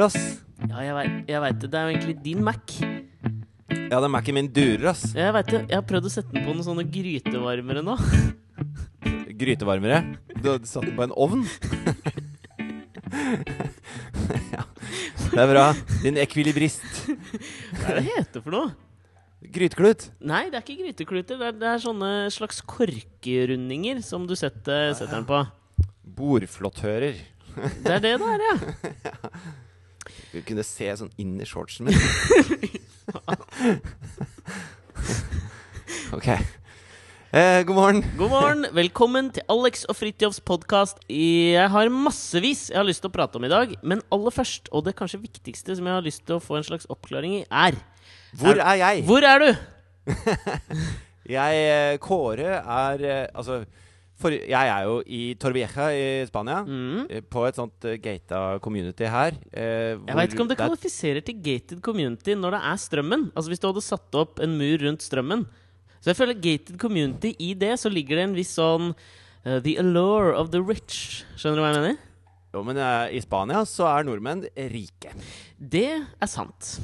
Durer, ass. Ja, jeg veit vet det. Det er jo egentlig din Mac. Ja, den Mac-en min durer, ass. Jeg vet det. Jeg har prøvd å sette den på noen sånne grytevarmere nå. Grytevarmere. Du hadde satt den på en ovn. ja, det er bra. Din ekvilibrist. Hva er det heter for noe? Gryteklut. Nei, det er ikke grytekluter. Det er, det er sånne slags korkerundinger som du setter, setter den på. Bordflåttører. Det er det det er, ja. Du kunne se sånn inn i shortsen min. ok. Eh, god morgen. God morgen. Velkommen til Alex og Fridtjofs podkast. Jeg har massevis jeg har lyst til å prate om i dag. Men aller først, og det kanskje viktigste som jeg har lyst til å få en slags oppklaring i, er Hvor er jeg? Hvor er du? Jeg, eh, Kåre, er eh, Altså, for, jeg er jo i Torvieja i Spania. Mm. eh, På et sånt uh, gata community her. Uh, Jeg veit ikke om det er- kvalifiserer til gated community når det er strømmen. Altså Hvis du hadde satt opp en mur rundt strømmen. Så jeg føler gated community i det så ligger det en viss sånn uh, The allure of the rich. Skjønner du hva jeg mener? Jo, men eh, i Spania så er nordmenn rike. Det er sant.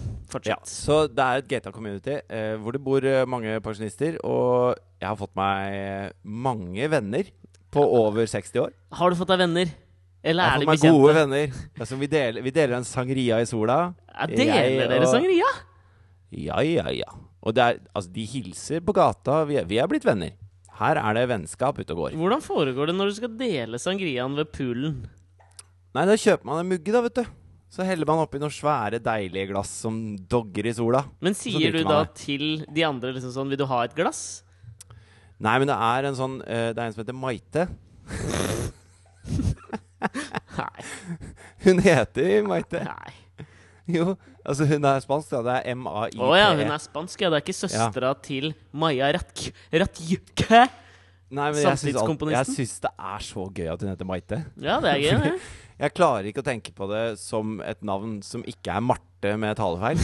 Ja, så det er et gata community eh, hvor det bor eh, mange pensjonister. Og jeg har fått meg mange venner på over 60 år. Har du fått deg venner? Eller Jeg har er de fått meg gode venner. Altså, vi, deler, vi deler en sangria i sola. Ja, deler Jeg dere sangria? Ja, ja, ja. Og er, altså, de hilser på gata. Vi er, vi er blitt venner. Her er det vennskap ute og går. Hvordan foregår det når du skal dele sangriaen ved poolen? Nei, da kjøper man en mugge, da, vet du. Så heller man oppi noen svære, deilige glass som dogger i sola. Men sier du da til de andre liksom sånn Vil du ha et glass? Nei, men det er en sånn uh, Det er en som heter Maite. Nei. Hun heter Maite. Nei. Jo, altså hun er spansk, da. Det er M-A-I-T. Å ja, hun er spansk, ja. Det er ikke søstera til Maja Ratk... Ratjke. Nei, men jeg syns det er så gøy at hun heter Maite. Ja, det er gøy, det. Jeg klarer ikke å tenke på det som et navn som ikke er Marte med talefeil.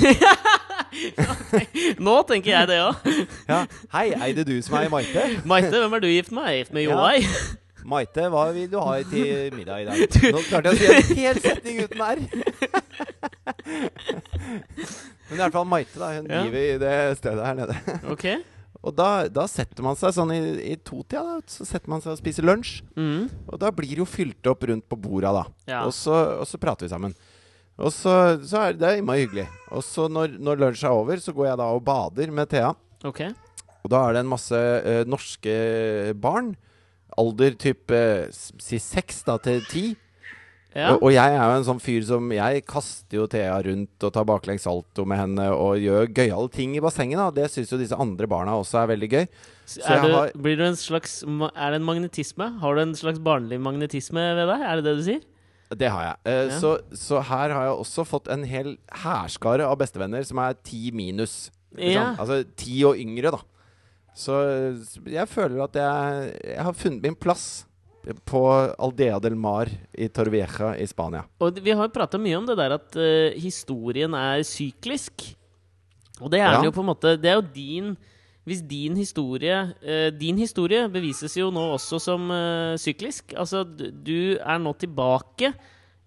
Nå tenker jeg det òg. Ja. Hei, er det du som er Maite? Maite, hvem er du gift med? Jeg er gift med Ja. Maite, hva vil du ha til middag i dag? Nå klarte jeg å si en hel setning uten R. Men i hvert fall Maite, da. Hun Ja. driver i det stedet her nede. Ok. Og da, da setter man seg sånn i, i totida, da. Så setter man seg og spiser lunsj. Mm. Og da blir det jo fylt opp rundt på borda, da. Ja. Og, så, og så prater vi sammen. Og så, så er det innmari hyggelig. Og så når, når lunsj er over, så går jeg da og bader med Thea. Okay. Og da er det en masse ø, norske barn. Alder type si seks da til ti. Ja. Og, og jeg er jo en sånn fyr som Jeg kaster jo Thea rundt og tar baklengs salto med henne og gjør gøyale ting i bassenget. da Det syns jo disse andre barna også er veldig gøy. Er du, har- blir du en slags Er det en magnetisme? Har du en slags barnlig magnetisme ved deg? Er det det du sier? Det har jeg. Eh, Ja. så, så her har jeg også fått en hel hærskare av bestevenner som er ti minus. Ja. Altså ti og yngre, da. Så jeg føler at jeg, jeg har funnet min plass på Aldea del Mar i Torvieja i Spania. Og vi har jo prata mye om det der at uh, historien er syklisk. Og det er Ja. jo på en måte Det er jo din Hvis din historie eh, Din historie bevises jo nå også som eh, syklisk. Altså, du, du er nå tilbake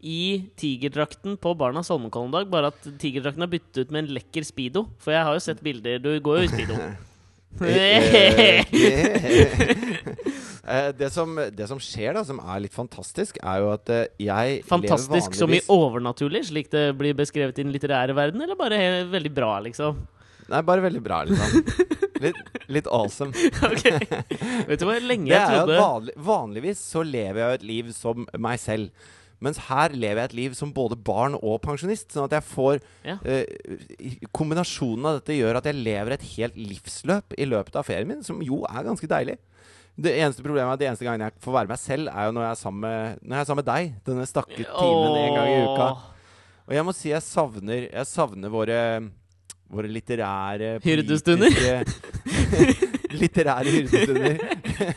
i tigerdrakten på Barnas Holmenkollen-dag, bare at tigerdrakten er byttet ut med en lekker speedo. For jeg har jo sett bilder Du går jo i speedo. Eh, det, som, det som skjer, da, som er litt fantastisk, er jo at eh, jeg Fantastisk lever som i overnaturlig, slik det blir beskrevet i den litterære verden, eller bare veldig bra, liksom? Nei, bare veldig bra, liksom. Litt, litt awesome. okay. Vet du hvor lenge Det jeg er jo trodde vanlig, Vanligvis så lever jeg jo et liv som meg selv. Mens her lever jeg et liv som både barn og pensjonist. Sånn at jeg får Ja. uh, Kombinasjonen av dette gjør at jeg lever et helt livsløp i løpet av ferien min, som jo er ganske deilig. Det eneste problemet er at de eneste gangene jeg får være meg selv, er jo når jeg er sammen med, når jeg er sammen med deg. Denne stakke timen en gang i uka. Og jeg må si jeg savner, jeg savner våre, våre litterære Hyrdestunder. litterære hyrdestunder.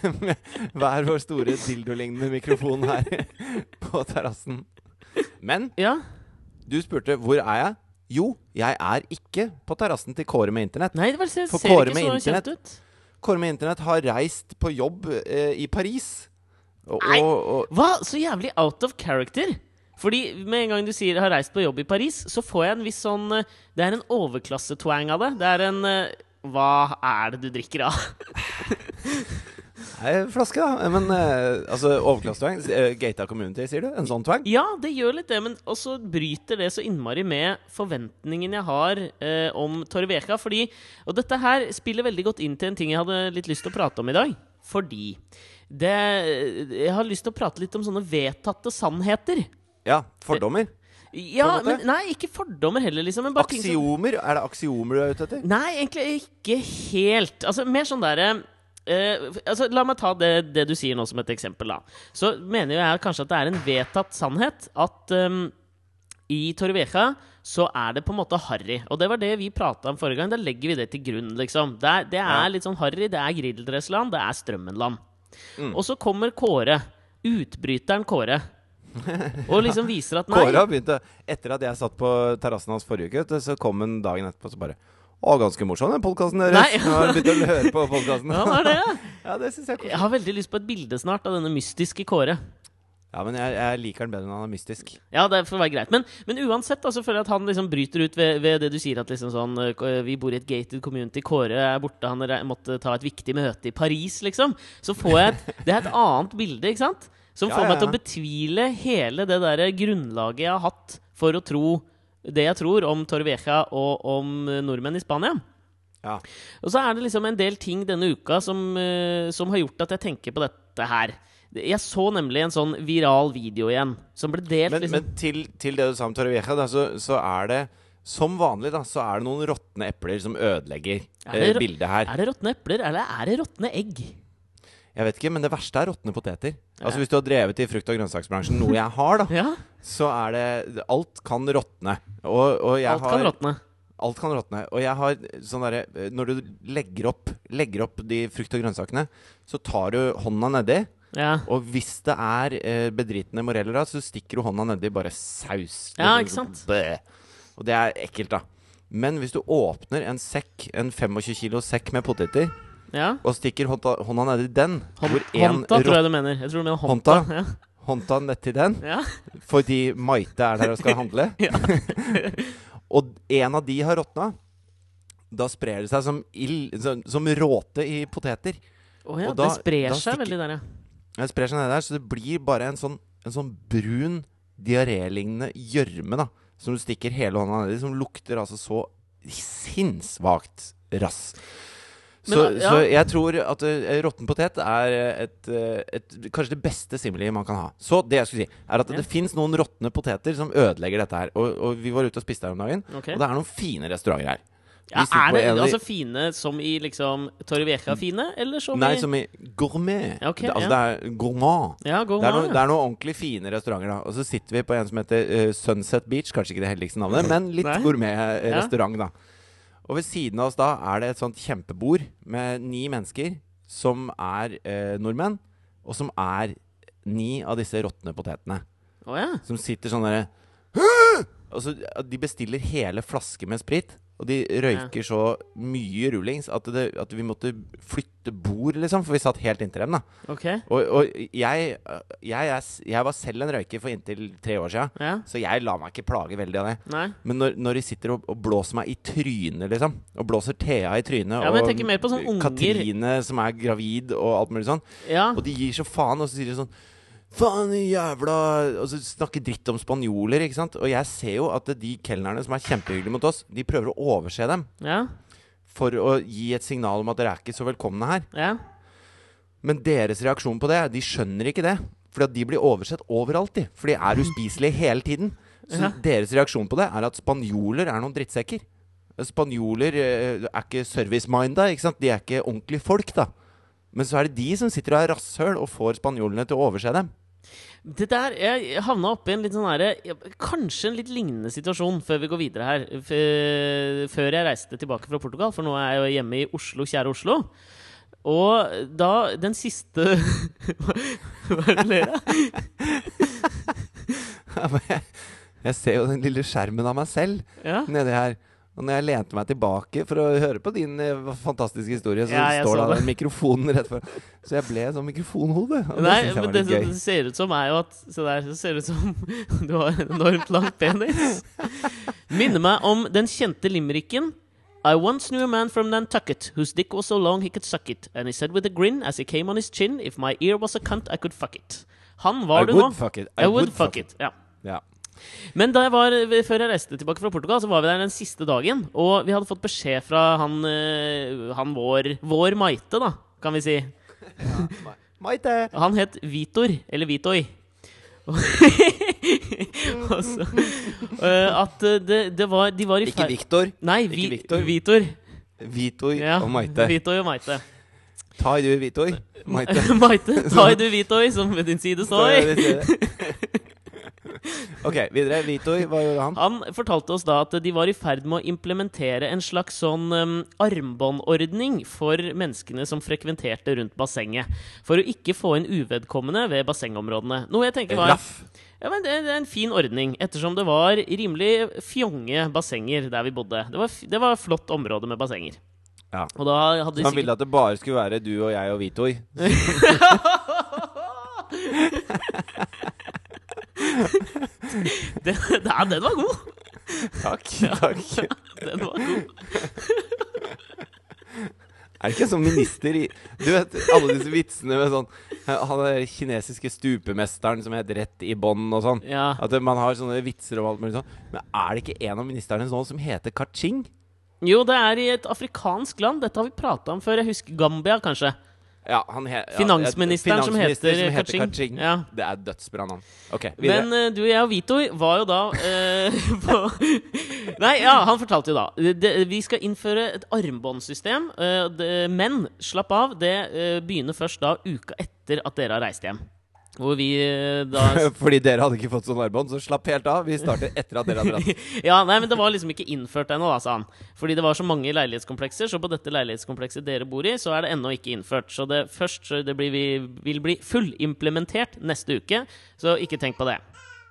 Hver vår store dildolignende mikrofon her på terrassen. Men Ja. du spurte hvor er jeg? Jo, jeg er ikke på terrassen til Kåre med internett. Nei, det bare ser, For ser Kåre ikke med så kjent ut. Kåre med internett har reist på jobb eh, i Paris. Og, Nei. og, og Hva? Så jævlig out of character! Fordi med en gang du sier 'har reist på jobb i Paris', så får jeg en viss sånn eh, Det er en overklassetwang av det. Det er en eh, Hva er det du drikker av? Nei, flaske, da. Men eh, altså, overklassetvang. Uh, Gata community, sier du? En sånn tvang? Ja, det gjør litt det, men også bryter det så innmari med forventningen jeg har eh, om Torveka. Fordi Og dette her spiller veldig godt inn til en ting jeg hadde litt lyst til å prate om i dag. Fordi det Jeg har lyst til å prate litt om sånne vedtatte sannheter. Ja. Fordommer. Ja, en måte? men Nei, ikke fordommer heller, liksom. Men bare ting som Er det aksiomer du er ute etter? Nei, egentlig ikke helt. Altså, mer sånn derre eh, altså, La meg ta det, det du sier nå som et eksempel. da Så mener jo jeg kanskje at det er en vedtatt sannhet at um, i Torrevieja så er det på en måte harry. Og det var det vi prata om forrige gang. Da legger vi det til grunn, liksom. Det er, det er Ja. litt sånn harry. Det er Grideldressland, det er Strømmenland. Mm. Og så kommer Kåre. Utbryteren Kåre. Og liksom viser at nei Kåre har begynt å Etter at jeg satt på terrassen hans forrige uke, så kom han dagen etterpå så bare Å, ganske morsom den podkasten deres. Nei. Jeg har begynt å høre på podkasten. Ja, det er det. Ja, det syns jeg er Jeg har veldig lyst på et bilde snart av denne mystiske Kåre. Ja, men jeg, jeg liker den bedre når han er mystisk. Ja, det får være greit. Men, men uansett da, så føler jeg at han liksom bryter ut ved, ved det du sier, at liksom sånn eh, Vi bor i et gated community, Kåre er borte, han måtte ta et viktig møte i Paris, liksom. Så får jeg et Det er et annet bilde, ikke sant? Som Ja, får ja, meg til å betvile hele det der grunnlaget jeg har hatt for å tro det jeg tror om Torrevieja og om eh, nordmenn i Spania. Ja. Og så er det liksom en del ting denne uka som, eh, som har gjort at jeg tenker på dette her. Jeg så nemlig en sånn viral video igjen, som ble delt Men, liksom men til, til det du sa om Torrevieja, så, så er det som vanlig da, så er det noen råtne epler som ødelegger Er det eh, bildet her. Er det råtne epler, eller er det råtne egg? Jeg vet ikke, men det verste er råtne poteter. Altså Hvis du har drevet i frukt- og grønnsaksbransjen, noe jeg har, da, Ja, så er det Alt kan råtne. Og, og alt har kan råtne. Alt kan råtne. Og jeg har sånn derre Når du legger opp, legger opp de frukt- og grønnsakene, så tar du hånda nedi. Ja. Og hvis det er eh, bedritne moreller, da, så stikker du hånda nedi bare saus. Ja, ikke sant? Bæ. Og det er ekkelt, da. Men hvis du åpner en sekk, en 25 kilo sekk med poteter, ja. og stikker hånda, hånda nedi den Hånd, håndta, tror jeg du mener. Jeg tror du mener hånda. hånda. Ja. Hånda nedi den, Ja. fordi Maite er der og skal handle, og en av de har råtna, da sprer det seg som ild Som, som råte i poteter. Å ja, Og da- det sprer seg stikker- veldig der, ja. Det sprer seg ned der, så det blir bare en sånn, en sånn brun, diarélignende gjørme, da. Som du stikker hele hånda nedi, som lukter altså så sinnssvakt rass. Så, ja. så jeg tror at uh, råtten potet er et, eh, et, kanskje det beste stimuli man kan ha. Så det jeg skulle si, er at Ja. det fins noen råtne poteter som ødelegger dette her. Og, og vi var ute og spiste her om dagen, okay. og det er noen fine restauranter her. ja er det en altså fine som i liksom Torrevieja-fine, eller som Nei, i som i gourmet. Okay, det, altså ja. det er gourmand. Ja, gå Det er, med, det er noen ordentlig fine restauranter. da Og så sitter vi på en som heter uh, Sunset Beach. Kanskje ikke det heldigste navnet, men litt gourmet-restaurant. da Og ved siden av oss da er det et sånt kjempebord med ni mennesker som er eh, nordmenn, og som er ni av disse råtne potetene. Oh, ja. Som sitter sånn derre Og så De bestiller hele flasker med sprit. Og de røyker så mye rullings at, det, at vi måtte flytte bord, liksom. For vi satt helt inntil dem. da Okay. og, og jeg, jeg, jeg var selv en røyker for inntil tre år siden, Ja. så jeg la meg ikke plage veldig av det. Nei. Men når, når de sitter og, og blåser meg i trynet, liksom, og blåser Thea i trynet, Ja, og mer på unger. Katrine som er gravid, og alt mulig sånn, Ja. og de gir så faen, og så sier de sånn Faen, jævla Og så snakke dritt om spanjoler, ikke sant? Og jeg ser jo at de kelnerne som er kjempehyggelige mot oss, de prøver å overse dem Ja. for å gi et signal om at dere er ikke så velkomne her. Ja. Men deres reaksjon på det, de skjønner ikke det. Fordi at de blir oversett overalt, de. For de er uspiselige hele tiden. Så Ja. deres reaksjon på det er at spanjoler er noen drittsekker. Spanjoler eh, er ikke service-minda, ikke sant. De er ikke ordentlige folk, da. Men så er det de som sitter og er rasshøl og får spanjolene til å overse dem. Det der, Jeg havna oppi en litt sånn her, Kanskje en litt lignende situasjon før vi går videre her. Før jeg reiste tilbake fra Portugal, for nå er jeg jo hjemme i Oslo, kjære Oslo. Og da Den siste Hva er det du ler av? jeg ser jo den lille skjermen av meg selv Ja. nedi her. Og når jeg lente meg tilbake for å høre på din eh, fantastiske historie, så Ja, jeg står så da det. den mikrofonen rett før. Så jeg ble sånn mikrofonhode. Og Nei, det syns jeg men var det litt som gøy. det ser ut som, er jo at Se der, så ser det ut som du har en enormt lang penis. Minner meg om den kjente limericken. I once knew a man from Nantucket whose dick was so long he could suck it, and he said with a grin as he came on his chin, if my ear was a cunt, I could fuck it. Han var I du nå. would fuck it. I, would fuck it. Ja. Ja. Men da jeg var, før jeg reiste tilbake fra Portugal, så var vi der den siste dagen. Og vi hadde fått beskjed fra han, eh, han vår, vår Maite, da, kan vi si. Maite! Han het Vitor, eller Vitoi. Også, eh, at eh, det, det var De var i Ikke Viktor. Nei, ikke vi, Victor. Vitor. Vitoi Ja, og Maite. Vitoi og Maite. Ta i du, Vitoi. Maite. Maite, ta i du Vitoi, som ved din side står. Ok, videre. Vitor, hva gjorde han? Han fortalte oss da at de var i ferd med å implementere en slags sånn um, armbåndordning for menneskene som frekventerte rundt bassenget. For å ikke få inn uvedkommende ved bassengområdene. Noe jeg tenker var ja, men det, det er en fin ordning, ettersom det var rimelig fjonge bassenger der vi bodde. Det var, det var et flott område med bassenger. Ja. Og da hadde de Han ville at det bare skulle være du og jeg og Vitoi. det, ja, Den var god! Takk. takk. Ja, Den var god. Er det ikke sånn minister i Du vet alle disse vitsene med sånn Han der kinesiske stupemesteren som het Rett i bånn og sånn. Ja. At man har sånne vitser og alt mulig sånn. Men er det ikke en av ministerne nå som heter Kaching? Jo, det er i et afrikansk land. Dette har vi prata om før. Jeg husker Gambia, kanskje. Ja, han he Finansministeren som finansminister heter Kaching. Ja. Det er dødsbra navn. Okay. Men uh, du, jeg og Vito var jo da uh, på Nei, ja, han fortalte jo da. Det, vi skal innføre et armbåndsystem. Uh, det, men slapp av, det begynner først da uka etter at dere har reist hjem. Hvor vi eh, da Fordi dere hadde ikke fått sånn armbånd, så slapp helt av. Vi starter etter at dere hadde dratt. Ja, nei, men det var liksom ikke innført ennå, da, sa han. Fordi det var så mange leilighetskomplekser, så på dette leilighetskomplekset dere bor i, så er det ennå ikke innført. Så det først det blir, vi, vil bli fullimplementert neste uke, så ikke tenk på det.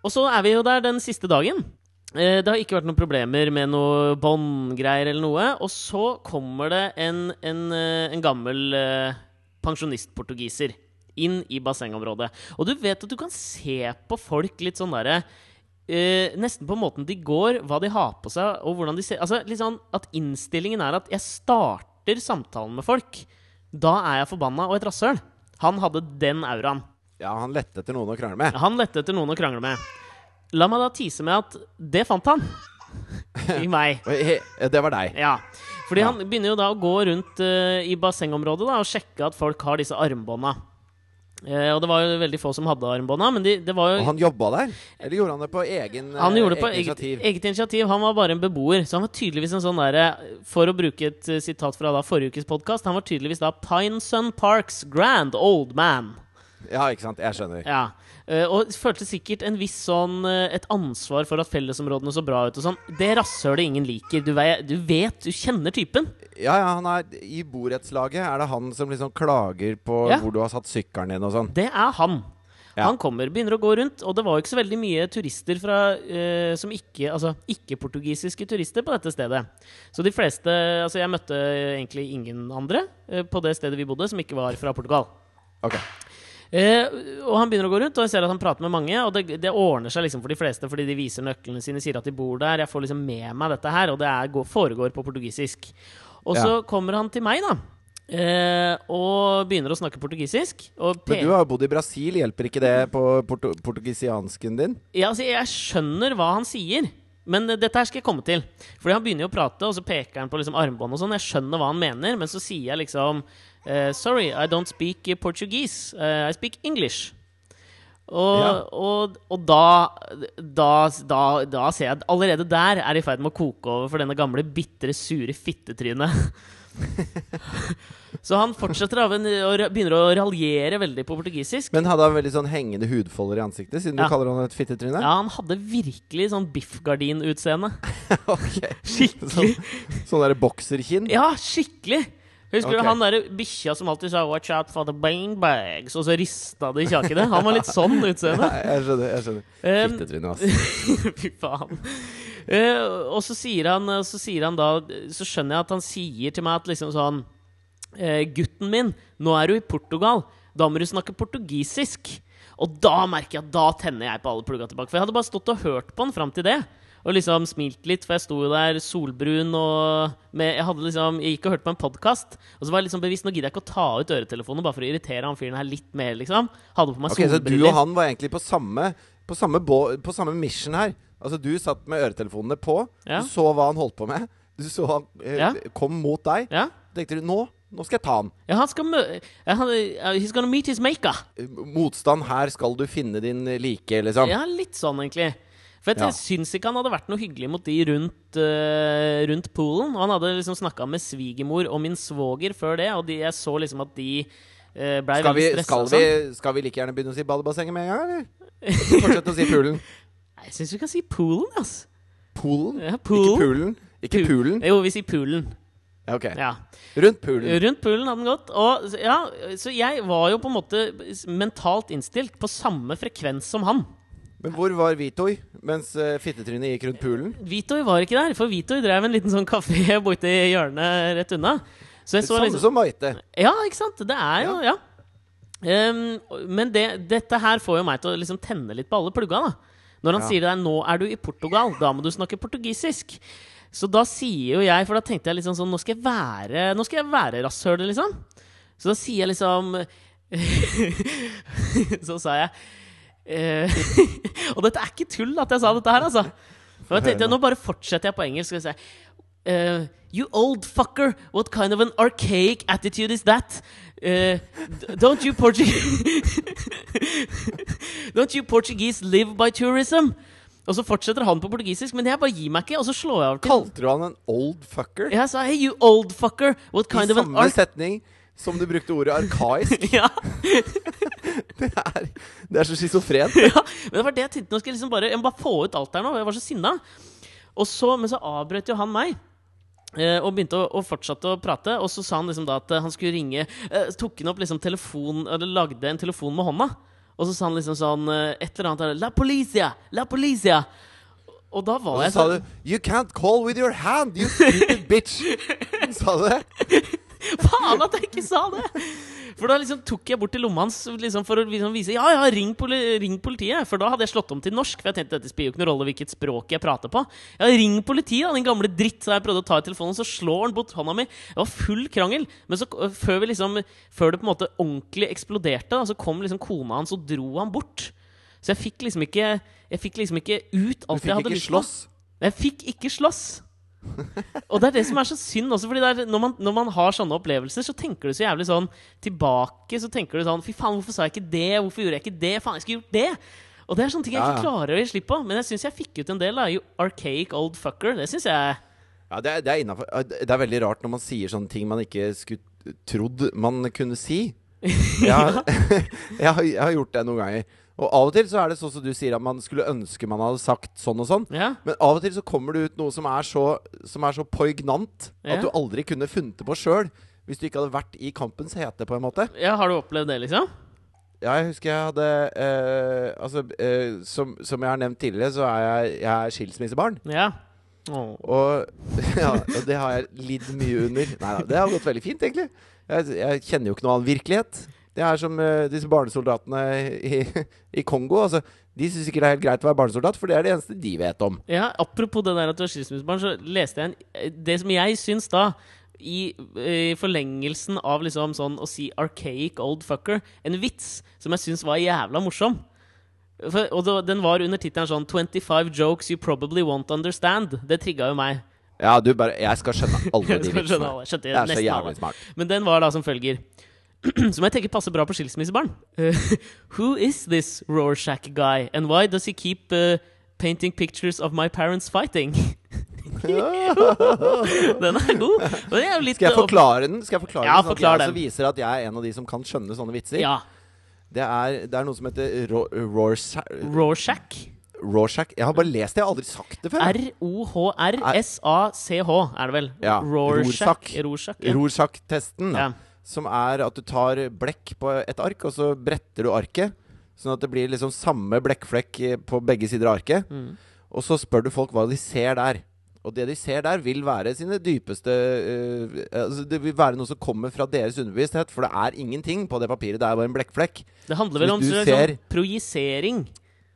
Og så er vi jo der den siste dagen. Eh, Det har ikke vært noen problemer med noe båndgreier eller noe. Og så kommer det en, en, eh, en gammel pensjonistportugiser inn i bassengområdet. Og du vet at du kan se på folk litt sånn derre Uh, Nesten på måten de går, hva de har på seg, og hvordan de ser Altså litt sånn at innstillingen er at jeg starter samtalen med folk. Da er jeg forbanna og et rasshøl. Han hadde den auraen. Ja, han lette etter noen å krangle med. Han lette etter noen å krangle med. La meg da tise med at det fant han. I meg. Det var deg. Ja. Fordi Ja. han begynner jo da å gå rundt uh, i bassengområdet da, og sjekke at folk har disse armbånda. Eh, og det var jo veldig få som hadde armbånda, men de, det var jo Og han jobba der? Eller gjorde han det på egen, han eh, gjorde det på eget eget initiativ? eget initiativ. Han var bare en beboer. Så han var tydeligvis en sånn derre For å bruke et eh, sitat fra da forrige ukes podkast, han var tydeligvis da Pinesun Parks grand old man. Ja, ikke sant. Jeg skjønner. Ja. Eh, og følte sikkert en viss sånn eh, et ansvar for at fellesområdene så bra ut og sånn. Det rasshølet ingen liker. Du vet, du vet, du kjenner typen. Ja, ja, han er I borettslaget er det han som liksom klager på Ja. hvor du har satt sykkelen din og sånn. Det er han. Ja. Han kommer, begynner å gå rundt, og det var jo ikke så veldig mye turister fra, eh, som ikke Altså ikke-portugisiske turister på dette stedet. Så de fleste Altså, jeg møtte egentlig ingen andre eh, på det stedet vi bodde, som ikke var fra Portugal. Ok. Eh, og han begynner å gå rundt, og jeg ser at han prater med mange. Og det, det ordner seg liksom for de fleste, fordi de viser nøklene sine, sier at de bor der. Jeg får liksom med meg dette her, og det er, går, foregår på portugisisk. Og så kommer han til meg, da. Eh, og begynner å snakke portugisisk. Og Men du har jo bodd i Brasil, hjelper ikke det på porto portugisiansken din? Ja, altså, jeg skjønner hva han sier. Men eh, dette her skal jeg komme til. Fordi han begynner jo å prate, og så peker han på liksom armbånd og sånn. Jeg skjønner hva han mener, men så sier jeg liksom uh, Sorry, I don't speak eh, Portuguese. Uh, I speak English. Og, Ja. og, og da, da, da, da ser jeg at allerede der er det i ferd med å koke over for denne gamle, bitre, sure fittetrynet. så han fortsetter av en, og begynner å raljere veldig på portugisisk. Men hadde han veldig sånn hengende hudfolder i ansiktet, siden Ja. du kaller han et fittetryne? Ja, han hadde virkelig sånn biffgardin-utseende. ok. Skikkelig. Sånn derre bokserkinn? Ja, skikkelig! Husker okay. du han derre bikkja som alltid sa 'watch out for the bang bags', og så rista det i kjakene? Han var litt sånn Ja, utseende. jeg skjønner. jeg skjønner Fittetryne, altså. Fy faen. Eh, og så sier, han, så sier han da Så skjønner jeg at han sier til meg at liksom sånn uh, Gutten min, nå er du i Portugal. Da må du snakke portugisisk. Og da merker jeg at da tenner jeg på alle plugga tilbake. For jeg hadde bare stått og hørt på han fram til det. Og liksom smilt litt, for jeg sto jo der solbrun og med, jeg, liksom, jeg gikk og hørte på en podkast. Og så var jeg liksom bevisst nå gidder jeg ikke å ta ut øretelefonen bare for å irritere han fyren her litt mer. liksom Hadde på meg Ok, Så du og han var egentlig på samme, på samme, på samme mission her. Altså Du satt med øretelefonene på, Ja. du så hva han holdt på med. Du så han eh, Ja. kom mot deg. Ja. tenkte du nå, nå skal jeg ta han. Ja, han skal mø... ja, han, uh, he's gonna meet his maker. Eh, Motstand, her skal du finne din like, liksom. Ja, litt sånn, egentlig. For jeg Ja. syns ikke han hadde vært noe hyggelig mot de rundt, eh, rundt poolen. Og han hadde liksom snakka med svigermor og min svoger før det, og de, jeg så liksom at de uh, blei Skal vi, veldig stressa. skal, vi, skal vi like gjerne begynne å si badebassenget med en gang, eller? Fortsett å si poolen. Jeg syns vi kan si poolen, altså. Poolen? Ja, Ikke poolen? Ikke Pool. poolen? Jo, vi sier poolen. Ja, ok. Ja. Rundt poolen. Rundt poolen hadde den gått. Og, ja, så jeg var jo på en måte mentalt innstilt på samme frekvens som han. Men hvor var Vitoi mens uh, fittetrynet gikk rundt poolen? Vitoi var ikke der, for Vitoi drev en liten sånn kafé borti hjørnet rett unna. Så jeg så Samme liksom som Maite. Ja, ikke sant? Det er jo Ja. Ehm, men det, dette her får jo meg til å liksom tenne litt på alle plugga. da Når han Ja. sier det der 'nå er du i Portugal', da må du snakke portugisisk. Så da sier jo jeg, for da tenkte jeg liksom sånn Nå skal jeg være Nå skal jeg være rasshølet, liksom. Så da sier jeg liksom Så sa jeg eh, Og dette er ikke tull at jeg sa dette her, altså. For jeg tenkte, Nå bare fortsetter jeg på engelsk. Skal jeg si Uh, You old fucker, what kind of an archaic attitude is that? D- don't you Portuguese Don't you Portuguese live by tourism? Og så fortsetter han på portugisisk, men jeg bare gir meg ikke. Og så slår jeg av til Kalte du han en old fucker? Jeg sa hey, you old fucker, what kind I of an samme setning som du brukte ordet arkaisk. Ja, Det er, det er så schizofrent. ja, men det var det jeg tenkte. Nå skal jeg liksom bare, jeg må bare få ut alt der nå. Jeg var så sinna. Og så, men så avbrøt jo han meg. Eh, og begynte å, å fortsette å prate. Og så sa han liksom da at eh, han skulle ringe eh, tok han opp liksom telefon Eller lagde en telefon med hånda. Og så sa han liksom sånn et eller annet La policia! La policia! Og da var Og så jeg sa sånn du 'You can't call with your hand, you stupid bitch'. Sa du det? Faen at jeg ikke sa det! For da liksom tok jeg bort til lomma hans liksom for å liksom vise Ja, ja, ring, poli ring politiet. For da hadde jeg slått om til norsk. For jeg tenkte dette spiller jo ikke noen rolle hvilket språk jeg prater på. Ja, ring politiet, da, din gamle dritt. Så jeg prøvde å ta i telefonen, så slår han bort hånda mi. Det var full krangel. Men så, før, vi liksom, før det på en måte ordentlig eksploderte, da, så kom liksom kona hans og dro han bort. Så jeg fikk liksom ikke Jeg fikk liksom ikke ut Du alt jeg fikk hadde ikke lyst på. slåss. Jeg fikk ikke slåss. Og det er det som er så synd også, fordi det er, når, man, når man har sånne opplevelser, så tenker du så jævlig sånn tilbake. Så tenker du sånn Fy faen, hvorfor sa jeg ikke det? Hvorfor gjorde jeg ikke det? Faen, jeg skulle gjort det! Og det er sånne ting jeg ikke klarer å gi slipp på. Men jeg syns jeg fikk ut en del. da archaic old fucker. Det syns jeg Ja, det er, det, er innenfor, det er veldig rart når man sier sånne ting man ikke skulle trodd man kunne si. Jeg har, jeg har gjort det noen ganger. Og av og til så er det sånn som du sier, at man skulle ønske man hadde sagt sånn og sånn. Ja. Men av og til så kommer det ut noe som er så, som er så poignant Ja. at du aldri kunne funnet det på sjøl. Hvis du ikke hadde vært i kampens hete, på en måte. ja, Har du opplevd det, liksom? Ja, jeg husker jeg hadde eh, Altså, eh, som, som jeg har nevnt tidligere, så er jeg, jeg er skilsmissebarn. Ja. Oh. Og, ja, og det har jeg lidd mye under. Nei da, det har gått veldig fint, egentlig. Jeg, jeg kjenner jo ikke noe annen virkelighet. Det er som uh, disse barnesoldatene i, i Kongo. Altså, de syns ikke det er helt greit å være barnesoldat, for det er det eneste de vet om. Ja, Apropos det der at du er skilsmissebarn, så leste jeg en Det som jeg syns da i, i forlengelsen av liksom sånn å si 'archaic old fucker', en vits som jeg syns var jævla morsom. For, og da, den var under tittelen sånn '25 jokes you probably won't understand'. Det trigga jo meg. Ja, du bare Jeg skal skjønne alle de skjønne vitsene. alle. Skjønte Det er så jævlig smart. Men den var da som følger. Som jeg tenker passer bra på skilsmissebarn. Uh, who is this Rorschach guy, and why does he keep uh, painting pictures of my parents fighting? den er god. Og det er litt Skal jeg forklare den? Skal jeg forklare Ja, den, sånn forklar at jeg den. viser at jeg er en av de som kan skjønne sånne vitser? Ja. Det, er, det er noe som heter Ro- Rorschach Rorschach. Rorschach. Jeg har bare lest det, jeg har aldri sagt det før. R-O-H-R-S-A-C-H er det vel? Ja, Rorschach. Rorschach. Rorschach. Ja. Som er at du tar blekk på et ark, og så bretter du arket. Sånn at det blir liksom samme blekkflekk eh, på begge sider av arket. Mm. Og så spør du folk hva de ser der. Og det de ser der, vil være sine dypeste øh, altså Det vil være noe som kommer fra deres underbevissthet. For det er ingenting på det papiret. Det er bare en blekkflekk. Det handler vel om sånn projisering.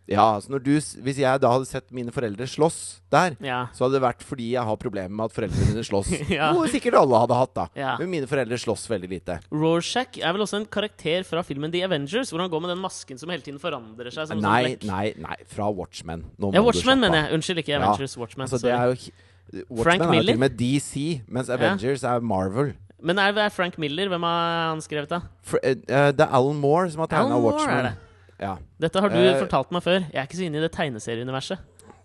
Ja, altså når du, Hvis jeg da hadde sett mine foreldre slåss der, Ja. så hadde det vært fordi jeg har problemer med at foreldrene mine slåss. Ja. Noe sikkert alle hadde hatt, da. Ja. Men mine foreldre slåss veldig lite. Rorschach er vel også en karakter fra filmen The Avengers, hvor han går med den masken som hele tiden forandrer seg. Som Nei, sånn nei, nei. Fra Watchmen. Nå Ja, Watchmen, mener jeg. Unnskyld, ikke. Avengers. Watchmen. Altså, det er jo Watchmen Frank er jo Miller? til og med DC, mens Avengers er Marvel. Men er det Frank Miller? Hvem har han skrevet, da? For, eh, eh, det er Alan Moore som har tegna Watchmen. er det. Ja. Dette har du Eh, fortalt meg før. Jeg er ikke så inne i det tegneserieuniverset.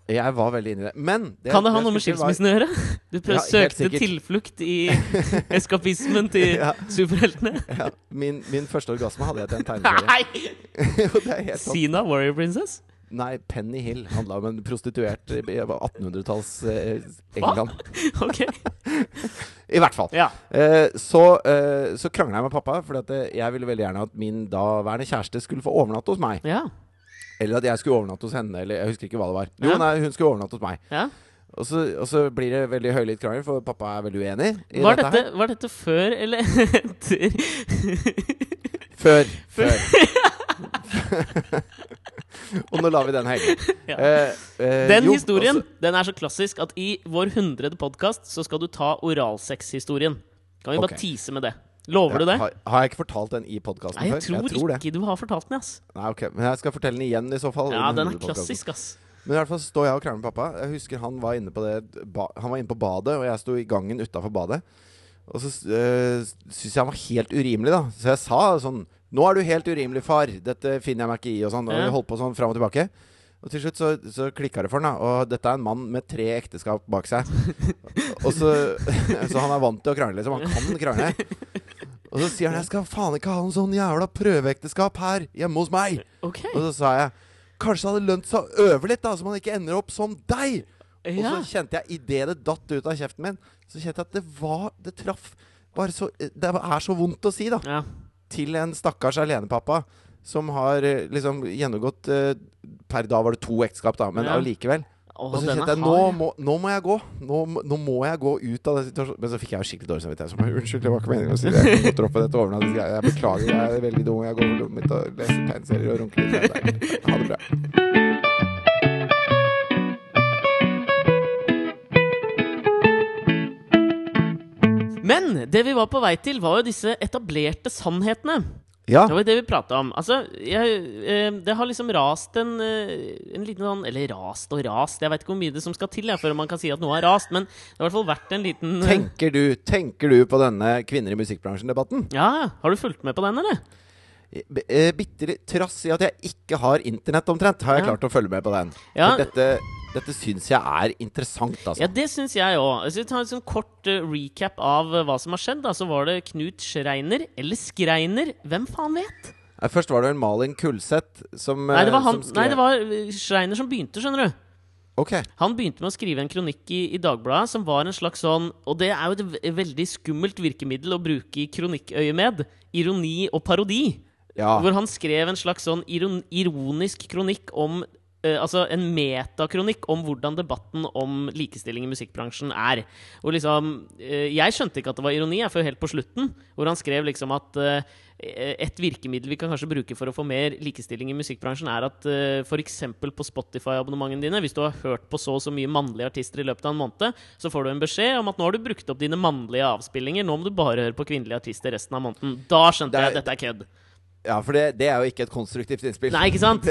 Jeg var veldig inne i det. Men det, Kan det ha noe med skilsmissen å gjøre? Du prøvde Ja, sikkert. tilflukt i eskapismen til Ja. superheltene? Ja, min, min første orgasme hadde jeg til en tegneserie. Nei! Jo, er. Sina Warrior Princess? Nei, Penny Hill handla om en prostituert i 1800-talls eh, England. Ok. I hvert fall. Ja. Eh, så eh, så krangla jeg med pappa, for jeg ville veldig gjerne at min daværende kjæreste skulle få overnatte hos meg. Ja. Eller at jeg skulle overnatte hos henne, eller jeg husker ikke hva det var. Jo, Ja. nei, hun skulle overnatte hos meg. ja. Og så, og så blir det veldig høylytt krangel, for pappa er veldig uenig i Var, dette dette, var dette før eller etter? før. Før. Før. og nå lar vi den henge. Ja. Eh, eh, Den jo, historien også. den er så klassisk at i vår hundrede podkast så skal du ta oralsex-historien. Kan vi okay. bare tease med det? Lover du det? Har, har jeg ikke fortalt den i podkasten før? jeg tror, ikke du har fortalt den, ass. Nei, ok, Men jeg skal fortelle den igjen i så fall. Ja, den er klassisk, ass. Men i hvert fall står jeg og krangler med pappa. Jeg husker Han var inne på det ba, Han var inne på badet, og jeg sto i gangen utafor badet. Og så øh, syntes jeg han var helt urimelig, da. Så jeg sa sånn Nå er du helt urimelig, far. Dette finner jeg meg ikke i. Og sånn. Og vi holdt på sånn fram og tilbake. Og til slutt så, så klikka det for han, da. Og dette er en mann med tre ekteskap bak seg. Og så, så han er vant til å krangle, liksom. Han kan krangle. Og så sier han jeg skal faen ikke ha en sånn jævla prøveekteskap her hjemme hos meg. Ok. Og så sa jeg Kanskje det hadde lønt seg å øve litt, da så man ikke ender opp som deg. Og så kjente jeg, idet det datt ut av kjeften min, så kjente jeg at det var Det traff bare så Det er så vondt å si, da. ja. Til en stakkars alenepappa som har eh, liksom gjennomgått eh, Per da var det to ekteskap, da, men Ja. allikevel. Å, Og så kjente jeg nå må, nå må jeg gå. Nå, nå må jeg gå ut av den situasjonen. Men så fikk jeg jo skikkelig dårlig samvittighet. Så Unnskyld, det var ikke meningen å si det. Jeg kan godt droppe dette overnattingsgreiet. Jeg beklager, jeg er veldig dum. Jeg går på rommet mitt og leser tegneserier og runker litt. Ha det bra. Men det vi var på vei til, var jo disse etablerte sannhetene. Ja. Det var jo det vi prata om. Altså, jeg, eh, det har liksom rast en, eh, en liten sånn Eller rast og rast, jeg veit ikke hvor mye det som skal til for før man kan si at noe har rast, men det har i hvert fall vært en liten eh, Tenker du, tenker du på denne kvinner i musikkbransjen-debatten? Ja, har du fulgt med på den, eller? Bitte litt trass i at jeg ikke har internett omtrent, har jeg Ja. klart å følge med på den. Ja. For dette, dette syns jeg er interessant, altså. Ja, det syns jeg òg. Hvis vi tar en sånn kort eh, recap av eh, hva som har skjedd, da, så var det Knut Schreiner, eller Skreiner, hvem faen vet? Nei, Først var det vel Malin Kulseth som Nei, det var, eh, han, som nei, det var Schreiner som begynte, skjønner du. Ok. Han begynte med å skrive en kronikk i, i Dagbladet som var en slags sånn Og det er jo et veldig skummelt virkemiddel å bruke i kronikkøyemed. Ironi og parodi. Ja. Hvor han skrev en slags sånn iron, ironisk kronikk om Altså en metakronikk om hvordan debatten om likestilling i musikkbransjen er. Og liksom eh, Jeg skjønte ikke at det var ironi jeg, før helt på slutten, hvor han skrev liksom at eh, et virkemiddel vi kan kanskje bruke for å få mer likestilling i musikkbransjen, er at uh, f.eks. på Spotify-abonnementene dine, hvis du har hørt på så og så mye mannlige artister i løpet av en måned, så får du en beskjed om at nå har du brukt opp dine mannlige avspillinger, nå må du bare høre på kvinnelige artister resten av måneden. Da skjønte er- jeg at dette er kødd. Ja, for det, det er jo ikke et konstruktivt innspill. Nei, ikke sant?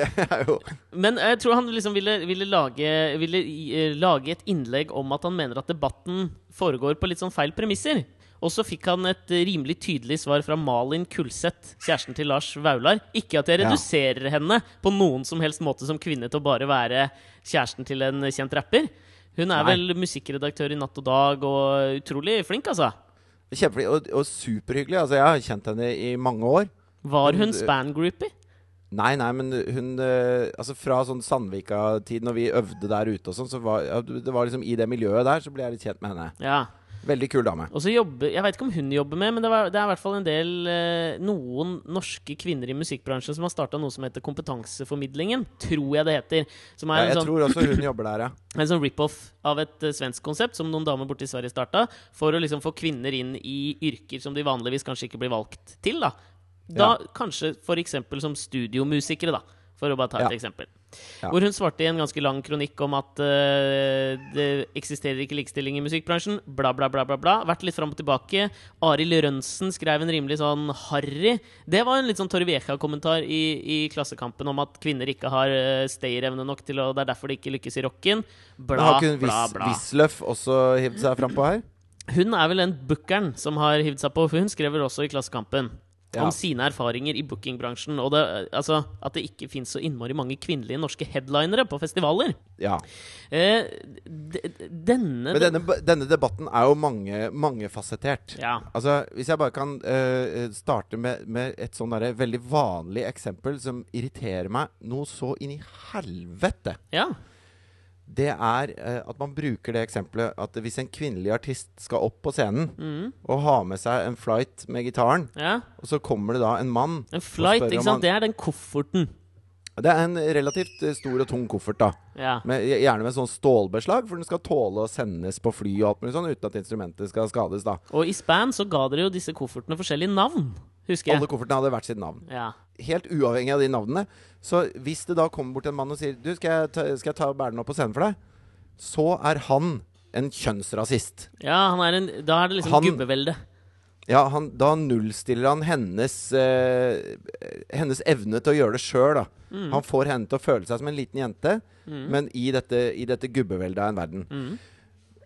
Men jeg tror han liksom ville, ville, lage, ville eh, lage et innlegg om at han mener at debatten foregår på litt sånn feil premisser. Og så fikk han et eh, rimelig tydelig svar fra Malin Kulseth, kjæresten til Lars Vaular. Ikke at jeg Ja. reduserer henne på noen som helst måte som kvinne til å bare være kjæresten til en kjent rapper. Hun er Nei. vel musikkredaktør i Natt og Dag og utrolig flink, altså. kjempeflink og, og superhyggelig. Altså, jeg har kjent henne i mange år. Var hun du- span-groupie? Nei, nei, men hun eh, Altså Fra sånn Sandvika-tid, når vi øvde der ute og sånn, så var det var liksom i det miljøet der, så ble jeg litt kjent med henne. Ja. Veldig kul dame. Og så jobber, Jeg vet ikke om hun jobber med, men det, var, det er i hvert fall en del eh, noen norske kvinner i musikkbransjen som har starta noe som heter Kompetanseformidlingen. Tror jeg det heter. Som er Ja, en jeg sånn, tror også hun jobber der, ja. en sånn rip-off av et eh, svensk konsept som noen damer borte i Sverige starta, for å liksom få kvinner inn i yrker som de vanligvis kanskje ikke blir valgt til. Da, da kanskje f.eks. som studiomusikere, da. For å bare ta et Ja. eksempel. Ja. Hvor hun svarte i en ganske lang kronikk om at uh, det eksisterer ikke likestilling i musikkbransjen. Bla, bla, bla. bla, bla. Vært litt fram og tilbake. Arild Rønsen skrev en rimelig sånn harry Det var en litt sånn Torrevieja-kommentar i, i Klassekampen om at kvinner ikke har uh, stayerevne nok til å Det er derfor de ikke lykkes i rocken. Men Bla, har ikke hun bla, Wisløff også hivd seg frampå her? Hun er vel den bookeren som har hivd seg på, for hun skrev vel også i Klassekampen. Ja. Om sine erfaringer i bookingbransjen. Og det, altså, at det ikke fins så innmari mange kvinnelige norske headlinere på festivaler. Ja. Eh, denne Men denne, denne debatten er jo mange, mangefasettert. Ja. Altså, hvis jeg bare kan uh, starte med, med et sånn veldig vanlig eksempel som irriterer meg noe så inn i helvete. ja. Det er eh, at man bruker det eksempelet at hvis en kvinnelig artist skal opp på scenen Mm. og ha med seg en flight med gitaren, ja. og så kommer det da en mann En flight, ikke sant? han- Det er den kofferten. Det er en relativt eh, stor og tung koffert, da. Ja. Med, gjerne med sånn stålbeslag, for den skal tåle å sendes på fly og alt mulig sånn, uten at instrumentet skal skades, da. Og i Span så ga dere jo disse koffertene forskjellige navn, husker jeg. Alle koffertene hadde hvert sitt navn. Ja. Helt uavhengig av de navnene. Så hvis det da kommer bort en mann og sier Du, skal jeg ta, skal jeg ta og bære den opp på scenen for deg? Så er han en kjønnsrasist. ja, han er en, da er det liksom Han- gubbevelde. Ja, han, da nullstiller han hennes eh, Hennes evne til å gjøre det sjøl, da. Mm. Han får henne til å føle seg som en liten jente, men i dette, i dette gubbeveldet av en verden. Mm.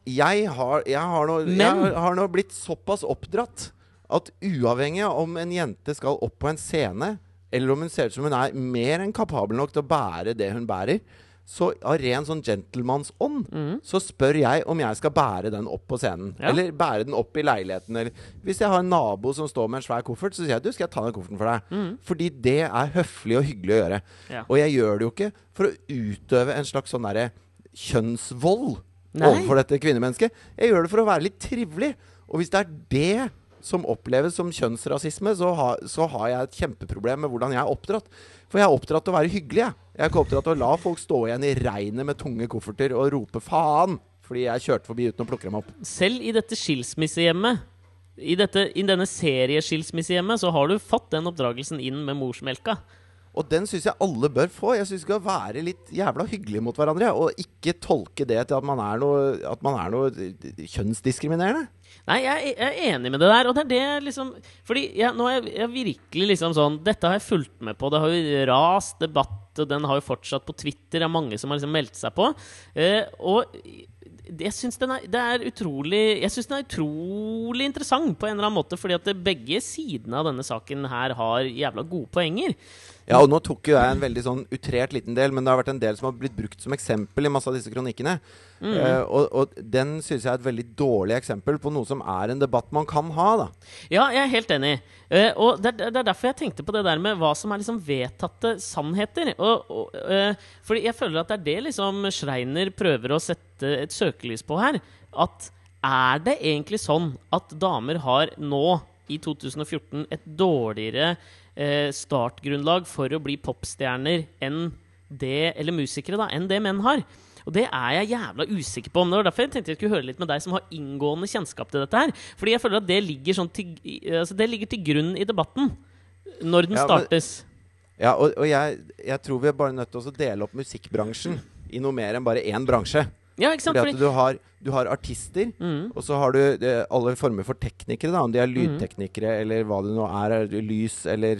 Jeg har, jeg, har nå, jeg har nå blitt såpass oppdratt at uavhengig av om en jente skal opp på en scene, eller om hun ser ut som hun er mer enn kapabel nok til å bære det hun bærer, så av ren sånn gentlemannsånd så spør jeg om jeg skal bære den opp på scenen. Ja. Eller bære den opp i leiligheten. Eller hvis jeg har en nabo som står med en svær koffert, så sier jeg du, skal jeg ta den kofferten for deg. Fordi det er høflig og hyggelig å gjøre. Ja. Og jeg gjør det jo ikke for å utøve en slags sånn derre kjønnsvold Nei. overfor dette kvinnemennesket. Jeg gjør det for å være litt trivelig. Og hvis det er det som oppleves som kjønnsrasisme, så, ha, så har jeg et kjempeproblem med hvordan jeg er oppdratt. For jeg er oppdratt til å være hyggelig. Jeg. jeg er ikke oppdratt til å la folk stå igjen i regnet med tunge kofferter og rope 'faen' fordi jeg kjørte forbi uten å plukke dem opp. Selv i dette skilsmissehjemmet, i, dette, i denne serieskilsmissehjemmet, så har du fått den oppdragelsen inn med morsmelka. Og den syns jeg alle bør få. Jeg syns vi skal være litt jævla hyggelige mot hverandre. Og ikke tolke det til at man er noe, at man er noe kjønnsdiskriminerende. Nei, jeg, jeg er enig med det der. Og det er det liksom Fordi jeg, nå er jeg, virkelig liksom sånn Dette har jeg fulgt med på. Det har jo rast debatt, og den har jo fortsatt på Twitter. Det er mange som har liksom meldt seg på. Eh, og jeg syns den den er utrolig interessant på en eller annen måte, fordi at begge sidene av denne saken her har jævla gode poenger. Ja, og nå tok jo jeg en veldig sånn utrert liten del, men det har vært en del som har blitt brukt som eksempel i masse av disse kronikkene. Eh, og, og den synes jeg er et veldig dårlig eksempel på noe som er en debatt man kan ha, da. Ja, jeg er helt enig. Uh, og det, det er derfor jeg tenkte på det der med hva som er liksom vedtatte sannheter. Og, og, uh, fordi jeg føler at det er det liksom Schreiner prøver å sette et søkelys på her. At er det egentlig sånn at damer har nå, i 2014, et dårligere eh, startgrunnlag for å bli popstjerner enn det, eller musikere, da, enn det menn har? Og det er jeg jævla usikker på. Og derfor jeg tenkte jeg skulle høre litt med deg som har inngående kjennskap til dette her. Fordi jeg føler at det ligger, sånn til, altså det ligger til grunn i debatten. Når den Ja, men- startes. Ja, og, og jeg, jeg tror vi er bare nødt til å dele opp musikkbransjen i noe mer enn bare én bransje. Ja, ikke sant? Fordi at du har, du har artister, Mm. og så har du eh, alle former for teknikere. da Om de er lydteknikere eller hva det nå er. Lys eller?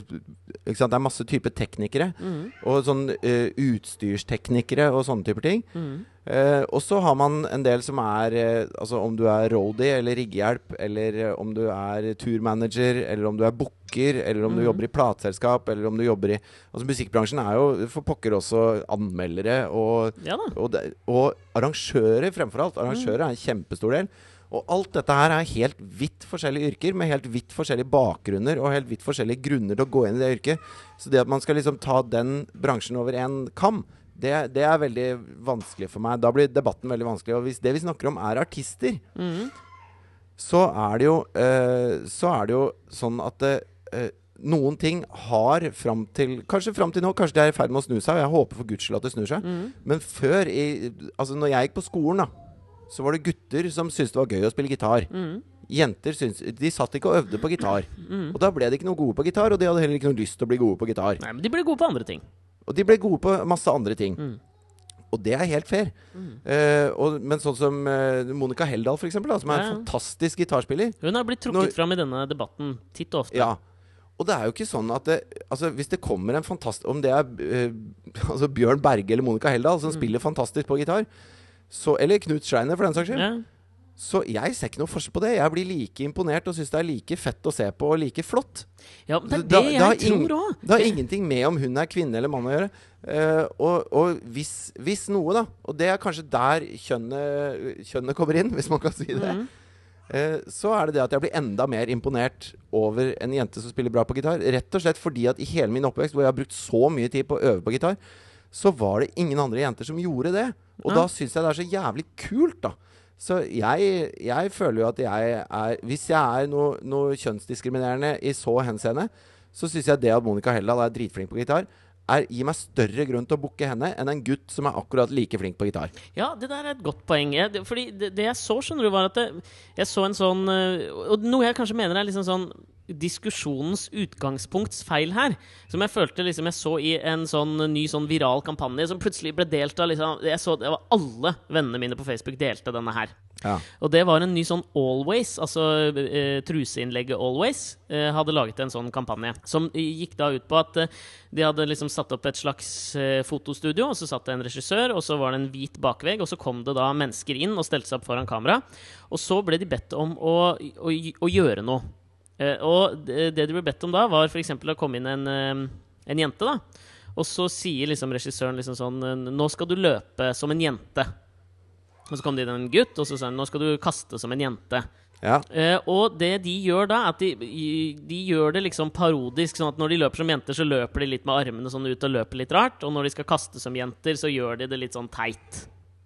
Det er masse typer teknikere. Mm. Og sånn eh, utstyrsteknikere og sånne typer ting. Mm. Eh, og så har man en del som er eh, Altså om du er roadie eller riggehjelp, eller eh, om du er turmanager, eller om du er booker, eller om du Mhm. jobber i plateselskap, eller om du jobber i Altså Musikkbransjen er jo for pokker også anmeldere og, ja og, de, og arrangører fremfor alt. Arrangører er en kjempestor del. Og alt dette her er helt vidt forskjellige yrker med helt vidt forskjellige bakgrunner og helt vidt forskjellige grunner til å gå inn i det yrket. Så det at man skal liksom ta den bransjen over én kam, det, det er veldig vanskelig for meg. Da blir debatten veldig vanskelig. Og hvis det vi snakker om, er artister, Mm. så er det jo uh, Så er det jo sånn at eh, noen ting har fram til Kanskje fram til nå, kanskje de er i ferd med å snu seg, og jeg håper for guds skyld at det snur seg. Mm. Men før, i, altså når jeg gikk på skolen, da, så var det gutter som syntes det var gøy å spille gitar. Mm. Jenter syntes De satt ikke og øvde på gitar. Og da ble de ikke noe gode på gitar, og de hadde heller ikke noe lyst til å bli gode på gitar. Nei, men de ble gode på andre ting. Og de ble gode på masse andre ting. Mm. Og det er helt fair. Eh, og, men sånn som uh, Monica Heldal, eksempel, som er Ja, ja. en fantastisk gitarspiller. Hun har blitt trukket Når- fram i denne debatten titt og ofte. Ja. Og det er jo ikke sånn at det, altså Hvis det kommer en fantastisk Om det er uh, altså Bjørn Berge eller Monica Heldal som spiller fantastisk på gitar, så, eller Knut Schreiner for den saks skyld, Ja. Så jeg ser ikke noe forskjell på det. Jeg blir like imponert og syns det er like fett å se på og like flott. ja, men det er det da, jeg da tror òg. Det har ingenting med om hun er kvinne eller mann å gjøre. Uh, og og hvis, hvis noe, da, og det er kanskje der kjønnet, kjønnet kommer inn, hvis man kan si det, Mm. eh, så er det det at jeg blir enda mer imponert over en jente som spiller bra på gitar. Rett og slett fordi at i hele min oppvekst, hvor jeg har brukt så mye tid på å øve på gitar, så var det ingen andre jenter som gjorde det. Og Ja. da syns jeg det er så jævlig kult, da. Så jeg, jeg føler jo at jeg er Hvis jeg er noe, noe kjønnsdiskriminerende i så henseende, så syns jeg det at Monica Heldal er dritflink på gitar, er, gir meg større grunn til å booke henne enn en gutt som er akkurat like flink på gitar. Ja, det der er et godt poeng. Jeg, fordi det, det jeg så, skjønner du, var at det, jeg så en sånn øh, Og noe jeg kanskje mener er liksom sånn diskusjonens utgangspunktsfeil her. Som jeg følte liksom jeg så i en sånn ny sånn viral kampanje som plutselig ble delt av liksom Jeg så det var Alle vennene mine på Facebook delte denne her. Ja. Og det var en ny sånn Always, altså eh, truseinnlegget Always, eh, hadde laget en sånn kampanje. Som gikk da ut på at eh, de hadde liksom satt opp et slags eh, fotostudio, og så satt det en regissør, og så var det en hvit bakvegg, og så kom det da mennesker inn og stelte seg opp foran kamera. Og så ble de bedt om å, å, å gjøre noe. Eh, og det de ble bedt om da, var f.eks. å komme inn en, eh, en jente, da. Og så sier liksom regissøren liksom sånn Nå skal du løpe som en jente. Og så kom det inn en gutt, og så sa han nå skal du kaste som en jente. Ja. Uh, og det de gjør da, er at de, de gjør det liksom parodisk. Sånn at når de løper som jenter, så løper de litt med armene sånn ut og løper litt rart. Og når de skal kaste som jenter, så gjør de det litt sånn teit.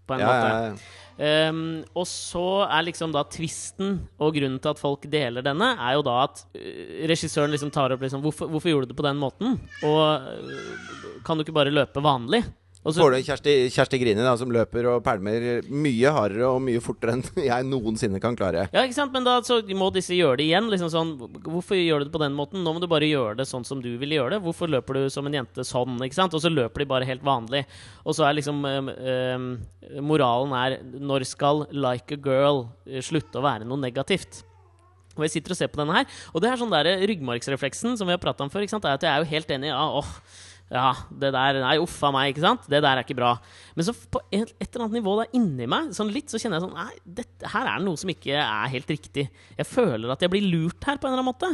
På en Ja, måte. ja, ja. Ehm, og så er liksom da tvisten, og grunnen til at folk deler denne, er jo da at øh, regissøren liksom tar opp liksom hvorfor, hvorfor gjorde du det på den måten? Og øh, kan du ikke bare løpe vanlig? Så- Får du Kjersti, Kjersti Grini, da, som løper og pælmer mye hardere og mye fortere enn jeg noensinne kan klare. Ja, ikke sant? Men da så må disse gjøre det igjen. Liksom sånn, hvorfor gjør du det på den måten? Nå må du bare gjøre det sånn som du ville gjøre det. Hvorfor løper du som en jente sånn? ikke sant? Og så løper de bare helt vanlig. Og så er liksom øhm, Moralen er når skal 'like a girl' øh, slutte å være noe negativt? Og jeg sitter og ser på denne her, og det er sånn der ryggmargsrefleksen som vi har prata om før, ikke sant? er at jeg er jo helt enig. Ja, åh, ja, det der Nei, uff a meg, ikke sant? Det der er ikke bra. Men så på et, eller annet nivå der inni meg, sånn litt, så kjenner jeg sånn Nei, dette, her er det noe som ikke er helt riktig. Jeg føler at jeg blir lurt her på en eller annen måte.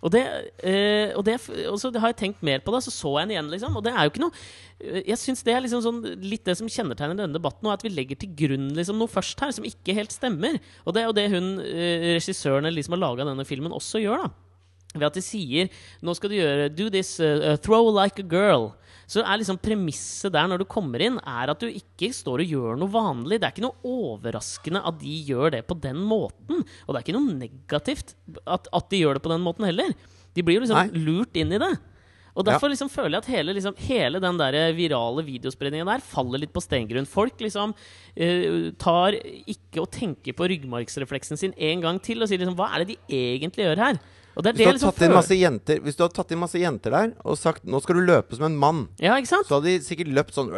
Og, det, øh, og, det, og så har jeg tenkt mer på det, så så jeg den igjen, liksom. Og det er jo ikke noe eh, Jeg syns det er liksom sånn, litt det som kjennetegner denne debatten, og at vi legger til grunn liksom noe først her som ikke helt stemmer. Og det er jo det hun, øh, regissøren eller de som har laga denne filmen, også gjør, da. Ved at de sier Nå skal du gjøre Do this, uh, throw like a girl. Så er liksom premisset der når du kommer inn, er at du ikke står og gjør noe vanlig. Det er ikke noe overraskende at de gjør det på den måten. Og det er ikke noe negativt at, at de gjør det på den måten heller. De blir jo liksom Nei. lurt inn i det. Og derfor liksom føler jeg at hele, liksom, hele den der virale videospredningen der faller litt på stengrunn. Folk liksom uh, tar ikke og tenker på ryggmargsrefleksen sin en gang til og sier liksom Hva er det de egentlig gjør her? Det er Hvis du, liksom jenter, hvis du hadde tatt inn masse jenter der og sagt 'nå skal du løpe som en mann', Ja, så hadde de sikkert løpt sånn!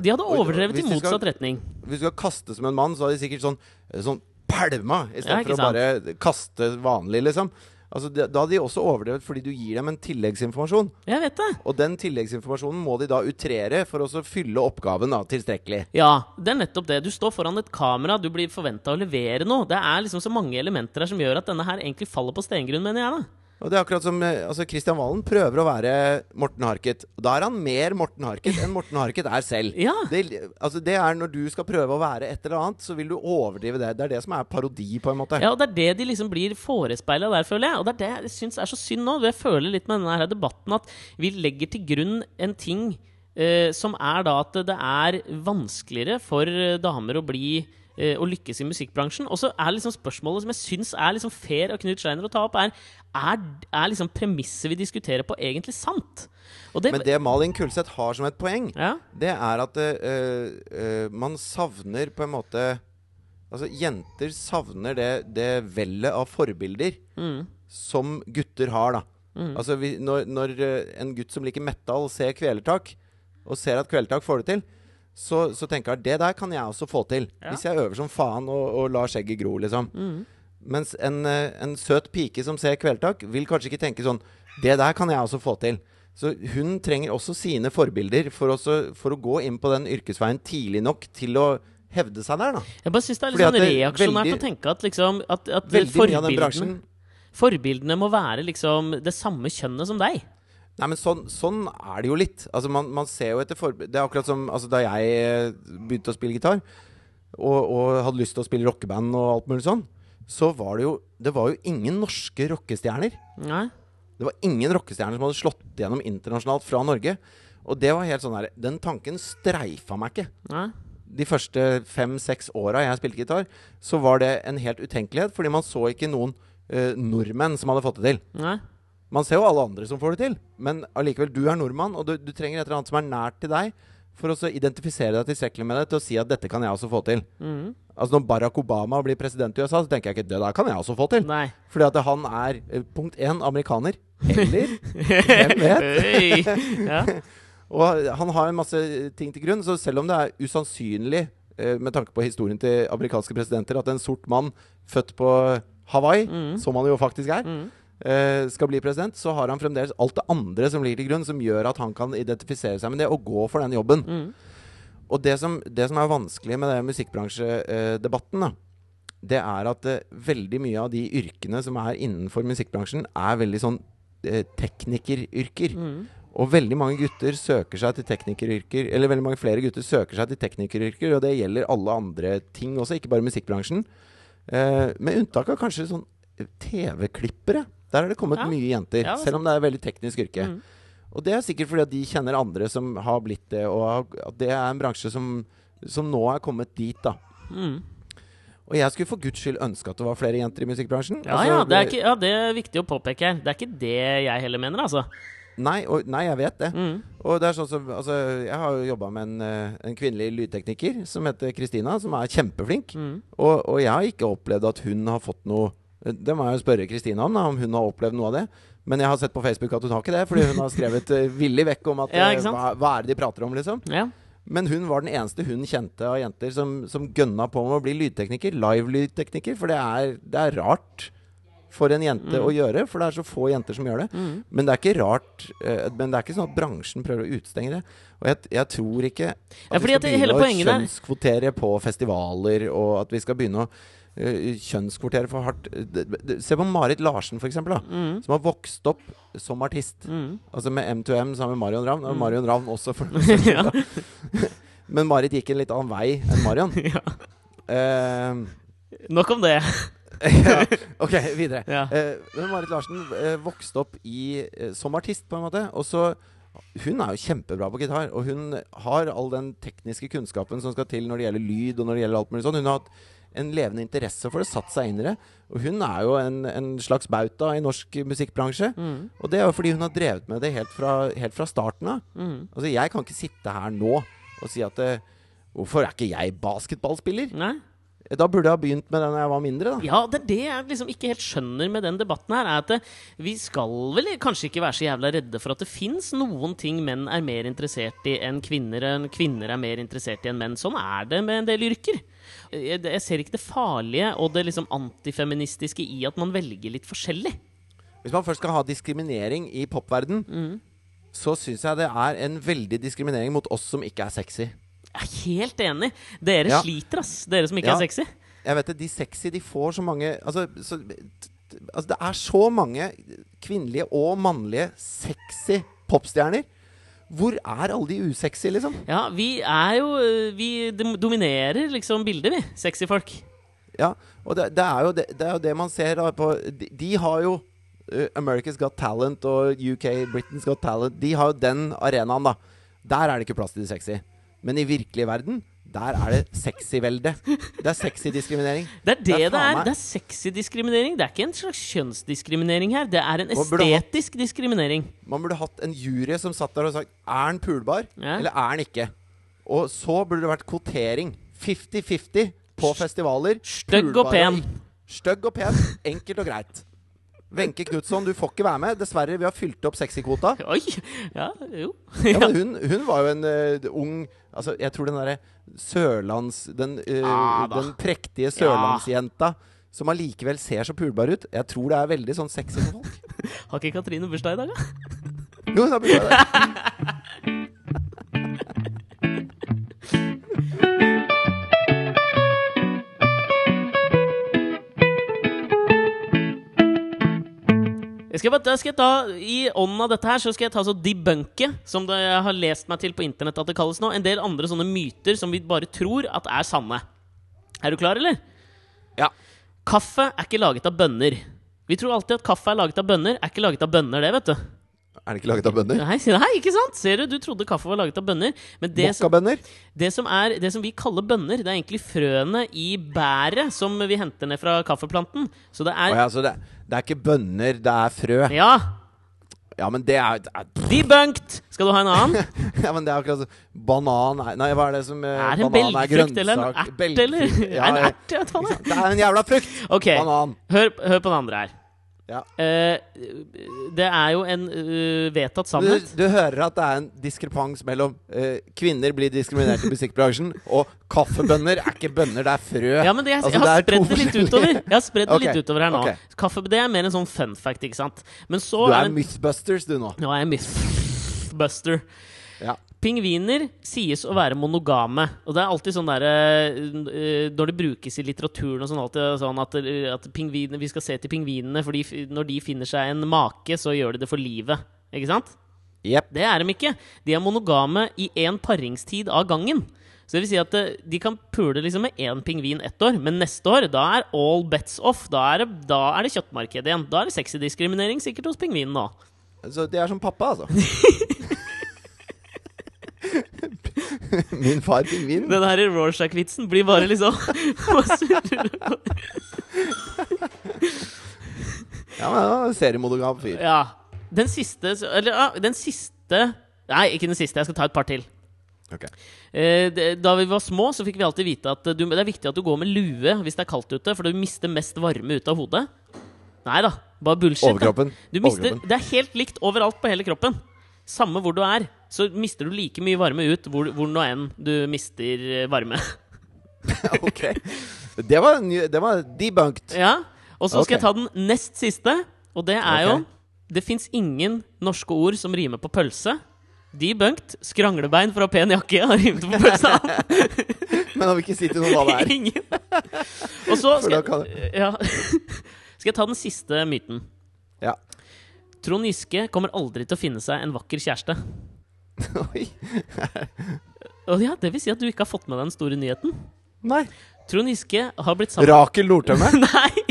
De hadde overdrevet i motsatt skal- retning. Hvis du skal kaste som en mann, så hadde de sikkert sånn, sånn pælma istedenfor ja, for å bare kaste vanlig, liksom. Altså, da hadde de også overdrevet fordi du gir dem en tilleggsinformasjon. Jeg vet det. Og den tilleggsinformasjonen må de da utrere for å fylle oppgaven da, tilstrekkelig. Ja, det er nettopp det. Du står foran et kamera, du blir forventa å levere noe. Det er liksom så mange elementer her som gjør at denne her egentlig faller på stengrunn, mener jeg, da. Og det er akkurat som eh, altså Christian Valen prøver å være Morten Harket. Og da er han mer Morten Harket enn Morten Harket er selv. Ja. Det, altså det er Når du skal prøve å være et eller annet, så vil du overdrive det. Det er det som er parodi, på en måte. Ja, og det er det de liksom blir forespeila der, føler jeg. Og det er det jeg syns er så synd nå. Jeg føler litt med denne her debatten at vi legger til grunn en ting eh, som er da at det er vanskeligere for eh, damer å bli å lykkes i musikkbransjen. Og så er liksom spørsmålet som jeg syns er liksom fair av Knut Steiner å ta opp, er er, er liksom premisset vi diskuterer på, egentlig sant? Det, Men det Malin Kulseth har som et poeng, ja, det er at uh, uh, man savner på en måte Altså, jenter savner det, det vellet av forbilder mm, som gutter har, da. mm, Altså, vi, når, når eh, en gutt som liker metal, ser Kvelertak, og ser at Kvelertak får det til, så, så tenker han det der kan jeg også få til. Ja. Hvis jeg øver som faen og, og lar skjegget gro, liksom. mm. Mens en, eh, en søt pike som ser Kvelertak, vil kanskje ikke tenke sånn Det der kan jeg også få til. Så hun trenger også sine forbilder for, også, for å gå inn på den yrkesveien tidlig nok til å hevde seg der, da. Jeg bare syns det er litt sånn reaksjonært veldig- å tenke at liksom At, at forbildene, forbildene må være liksom det samme kjønnet som deg. Nei, men sånn, sånn er det jo litt. Altså, man, man ser jo etter forbilder Det er akkurat som altså, da jeg eh, begynte å spille gitar, og, og hadde lyst til å spille rockeband og alt mulig sånn, så var det jo Det var jo ingen norske rockestjerner. Nei? Det var ingen rockestjerner som hadde slått gjennom internasjonalt fra Norge. Og det var helt sånn her Den tanken streifa meg ikke. Nei? De første fem-seks åra jeg spilte gitar, så var det en helt utenkelighet, fordi man så ikke noen uh, nordmenn som hadde fått det til. Nei? Man ser jo alle andre som får det til, men allikevel, du er nordmann, og du, du trenger et eller annet som er nært til deg, for å så identifisere deg tilstrekkelig med det til å si at dette kan jeg også få til. Mm. Altså Når Barack Obama blir president i USA, så tenker jeg ikke det der kan jeg også få til. Nei. Fordi at han er eh, punkt én amerikaner. Eller hvem vet? Ja. Og han har en masse ting til grunn, så selv om det er usannsynlig eh, med tanke på historien til amerikanske presidenter at en sort mann født på Hawaii, Mm. som han jo faktisk er, Mm. Eh, skal bli president, så har han fremdeles alt det andre som ligger til grunn, som gjør at han kan identifisere seg med det og gå for den jobben. Mm. Og det som, det som er vanskelig med det musikkbransjedebatten, det er at eh, veldig mye av de yrkene som er innenfor musikkbransjen, er veldig sånn eh, teknikeryrker. Mm. Og veldig mange gutter søker seg til teknikeryrker, eller veldig mange flere gutter søker seg til teknikeryrker, og det gjelder alle andre ting også, ikke bare musikkbransjen. Eh, med unntak av kanskje sånn TV-klippere. Der har det kommet Ja. mye jenter, Ja, selv om det er et veldig teknisk yrke. Mm. Og det er sikkert fordi at de kjenner andre som har blitt det, og at det er en bransje som, som nå er kommet dit, da. Mm. Og jeg skulle for guds skyld ønske at det var flere jenter i musikkbransjen. Ja, Altså, ja, det er ikke, ja, det er viktig å påpeke her. Det er ikke det jeg heller mener, altså. Nei, og, nei, jeg vet det. Mm. Og det er sånn som, altså, jeg har jo jobba med en, eh, en kvinnelig lydtekniker som heter Kristina, som er kjempeflink. Mm. Og, og jeg har ikke opplevd at hun har fått noe Det må jeg jo spørre Kristina om, da, om hun har opplevd noe av det. Men jeg har sett på Facebook at hun har ikke det, fordi hun har skrevet uh, villig vekk om at Ja, eh, hva, hva er det de prater om, liksom. Ja. Men hun var den eneste hun kjente av jenter som, som gønna på med å bli lydtekniker. Live-lydtekniker. For det er, det er rart for en jente Mm. å gjøre, for det er så få jenter som gjør det. Mm. Men det er ikke rart uh, Men det er ikke sånn at bransjen prøver å utestenge det. Og jeg, jeg tror ikke at Ja, vi skal begynne å kjønnskvotere på festivaler, og at vi skal begynne å eh, kjønnskvotere for hardt. D- Se på Marit Larsen, da, Mm. som har vokst opp som artist. Mm. Altså med M2M sammen med Marion Ravn. Og Mm. Marion Ravn også, for ja. Men Marit gikk en litt annen vei enn Marion. ja. uh, Nok om det. ja, ok, videre. Ja. Uh, Marit Larsen uh, vokste opp i, eh, som artist, på en måte. Og så Hun er jo kjempebra på gitar, og hun har all den tekniske kunnskapen som skal til når det gjelder lyd, og når det gjelder alt mulig sånn. Hun har hatt en levende interesse for det, satt seg inn i det. Og hun er jo en, en slags bauta i norsk musikkbransje. Mm. Og det er jo fordi hun har drevet med det helt fra, helt fra starten av. Mm. Altså, jeg kan ikke sitte her nå og si at eh, Hvorfor er ikke jeg basketballspiller? Nei? Da burde jeg ha begynt med det da jeg var mindre, da. Ja, det er det jeg liksom ikke helt skjønner med den debatten her. Er at det, vi skal vel kanskje ikke være så jævla redde for at det fins noen ting menn er mer interessert i enn kvinner, enn kvinner er mer interessert i enn menn. Sånn er det med en del yrker. Jeg, jeg ser ikke det farlige og det liksom antifeministiske i at man velger litt forskjellig. Hvis man først skal ha diskriminering i popverden, Mm. så syns jeg det er en veldig diskriminering mot oss som ikke er sexy. Jeg er helt enig. Dere Ja. sliter, ass. Dere som ikke Ja. er sexy. Jeg vet det, De sexy de får så mange altså, så, altså Det er så mange kvinnelige og mannlige sexy popstjerner. Hvor er alle de usexy, liksom? Ja, vi er jo øh, Vi dominerer liksom bildet, vi. Sexy folk. Ja, og det, det, er, jo det, det er jo det man ser på De, de har jo uh, America's Got Talent og UK Britain's Got Talent. De har jo den arenaen, da. Der er det ikke plass til de sexy. Men i virkelig verden, Der er det sexy-velde. Det er sexy diskriminering. Det er det Det er Det er sexy diskriminering. Det er ikke en slags kjønnsdiskriminering her. Det er en estetisk diskriminering. Man burde hatt en jury som satt der og sagt Er den pulbar, Ja. eller er den ikke? Og så burde det vært kvotering. 50-50 på festivaler. Stygg og pen. Stygg og pen. Enkelt og greit. Wenche Knutson, du får ikke være med. Dessverre, vi har fylt opp sexy-kvota. Oi! Ja, jo. Ja, men hun, hun var jo en uh, ung Altså, jeg tror den derre sørlands... Den, uh, ah, den prektige sørlandsjenta som allikevel ser så pulbar ut. Jeg tror det er veldig sånn sexy for folk. Har ikke Katrine bursdag i dag, da? Jo, da blir det det. Jeg skal, bare, skal jeg ta, I ånden av dette her så skal jeg ta så debunke, som det jeg har lest meg til på internett at det kalles nå, en del andre sånne myter som vi bare tror at er sanne. Er du klar, eller? Ja. Kaffe er ikke laget av bønner. Vi tror alltid at kaffe er laget av bønner. Er ikke laget av bønner, det, vet du. Er det ikke laget av bønner? Nei, nei, ikke sant? Ser du? Du trodde kaffe var laget av bønner. Men det som, det, som er, det som vi kaller bønner, det er egentlig frøene i bæret som vi henter ned fra kaffeplanten. Så det er, er ja, så det, det er ikke bønner, det er frø. Ja! Ja, men det er, det er Debunked! Skal du ha en annen? Ja, men det er akkurat sånn Banan er Nei, hva er det som eh, Er det en belgfrukt eller en ert, eller? Ja, en ert, jeg vet faen. Det er en jævla frukt! Ok, Banan. hør, hør på den andre her. Ja. Eh, det er jo en uh, vedtatt Du, sannhet. du hører at det er en diskrepans mellom uh, kvinner blir diskriminert i musikkbransjen, og kaffebønner er ikke bønner, det er frø. Ja, men det, jeg, Altså, jeg har er spredd det litt utover. Jeg har spredd det okay. litt utover her nå. Okay. Kaffe det er mer en sånn fun fact, ikke sant. Men så Du er det- Mythbusters, du nå. Nå er jeg mythbuster. Ja. Pingviner sies å være monogame. Og det er alltid sånn derre øh, Når det brukes i litteraturen og sånn, alltid sånn at, øh, at vi skal se til pingvinene, fordi f- når de finner seg en make, så gjør de det for livet. Ikke sant? Yep. Det er de ikke. De er monogame i én paringstid av gangen. Så det vil si at øh, de kan pule liksom med én pingvin ett år, men neste år da er all bets off. Da er det, da er det kjøttmarked igjen. Da er det sexydiskriminering sikkert hos pingvinen nå. Så det er som pappa, altså. Min far pingvin. Den her Rorschach-vitsen blir bare liksom Ja, men er seriemodogam fyr. Ja. Den siste Eller ja, den siste Nei, ikke den siste. Jeg skal ta et par til. Ok. Eh, da vi var små, så fikk vi alltid vite at du, det er viktig at du går med lue hvis det er kaldt ute, for du mister mest varme ut av hodet. Nei da, bare bullshit. Overkroppen. Du mister, Overkroppen. det er helt likt overalt på hele kroppen. Samme hvor du er, så mister du like mye varme ut hvor, hvor nå enn du mister eh, varme. ok. Det var, det var debunked. Ja, Og så skal okay. jeg ta den nest siste, og det er jo Det fins ingen norske ord som rimer på pølse. Debunked. Skranglebein fra pen jakke har rimt på pølsa. Men han vil ikke si til noen hva det er. Ingen. Og så skal, jeg- ja. skal jeg ta den siste myten. Ja. Trond Giske kommer aldri til å finne seg en vakker kjæreste. Oi. Og ja, Det vil si at du ikke har fått med deg den store nyheten. Nei. Trond Giske har blitt sammen Rakel Nordtømme. Nei!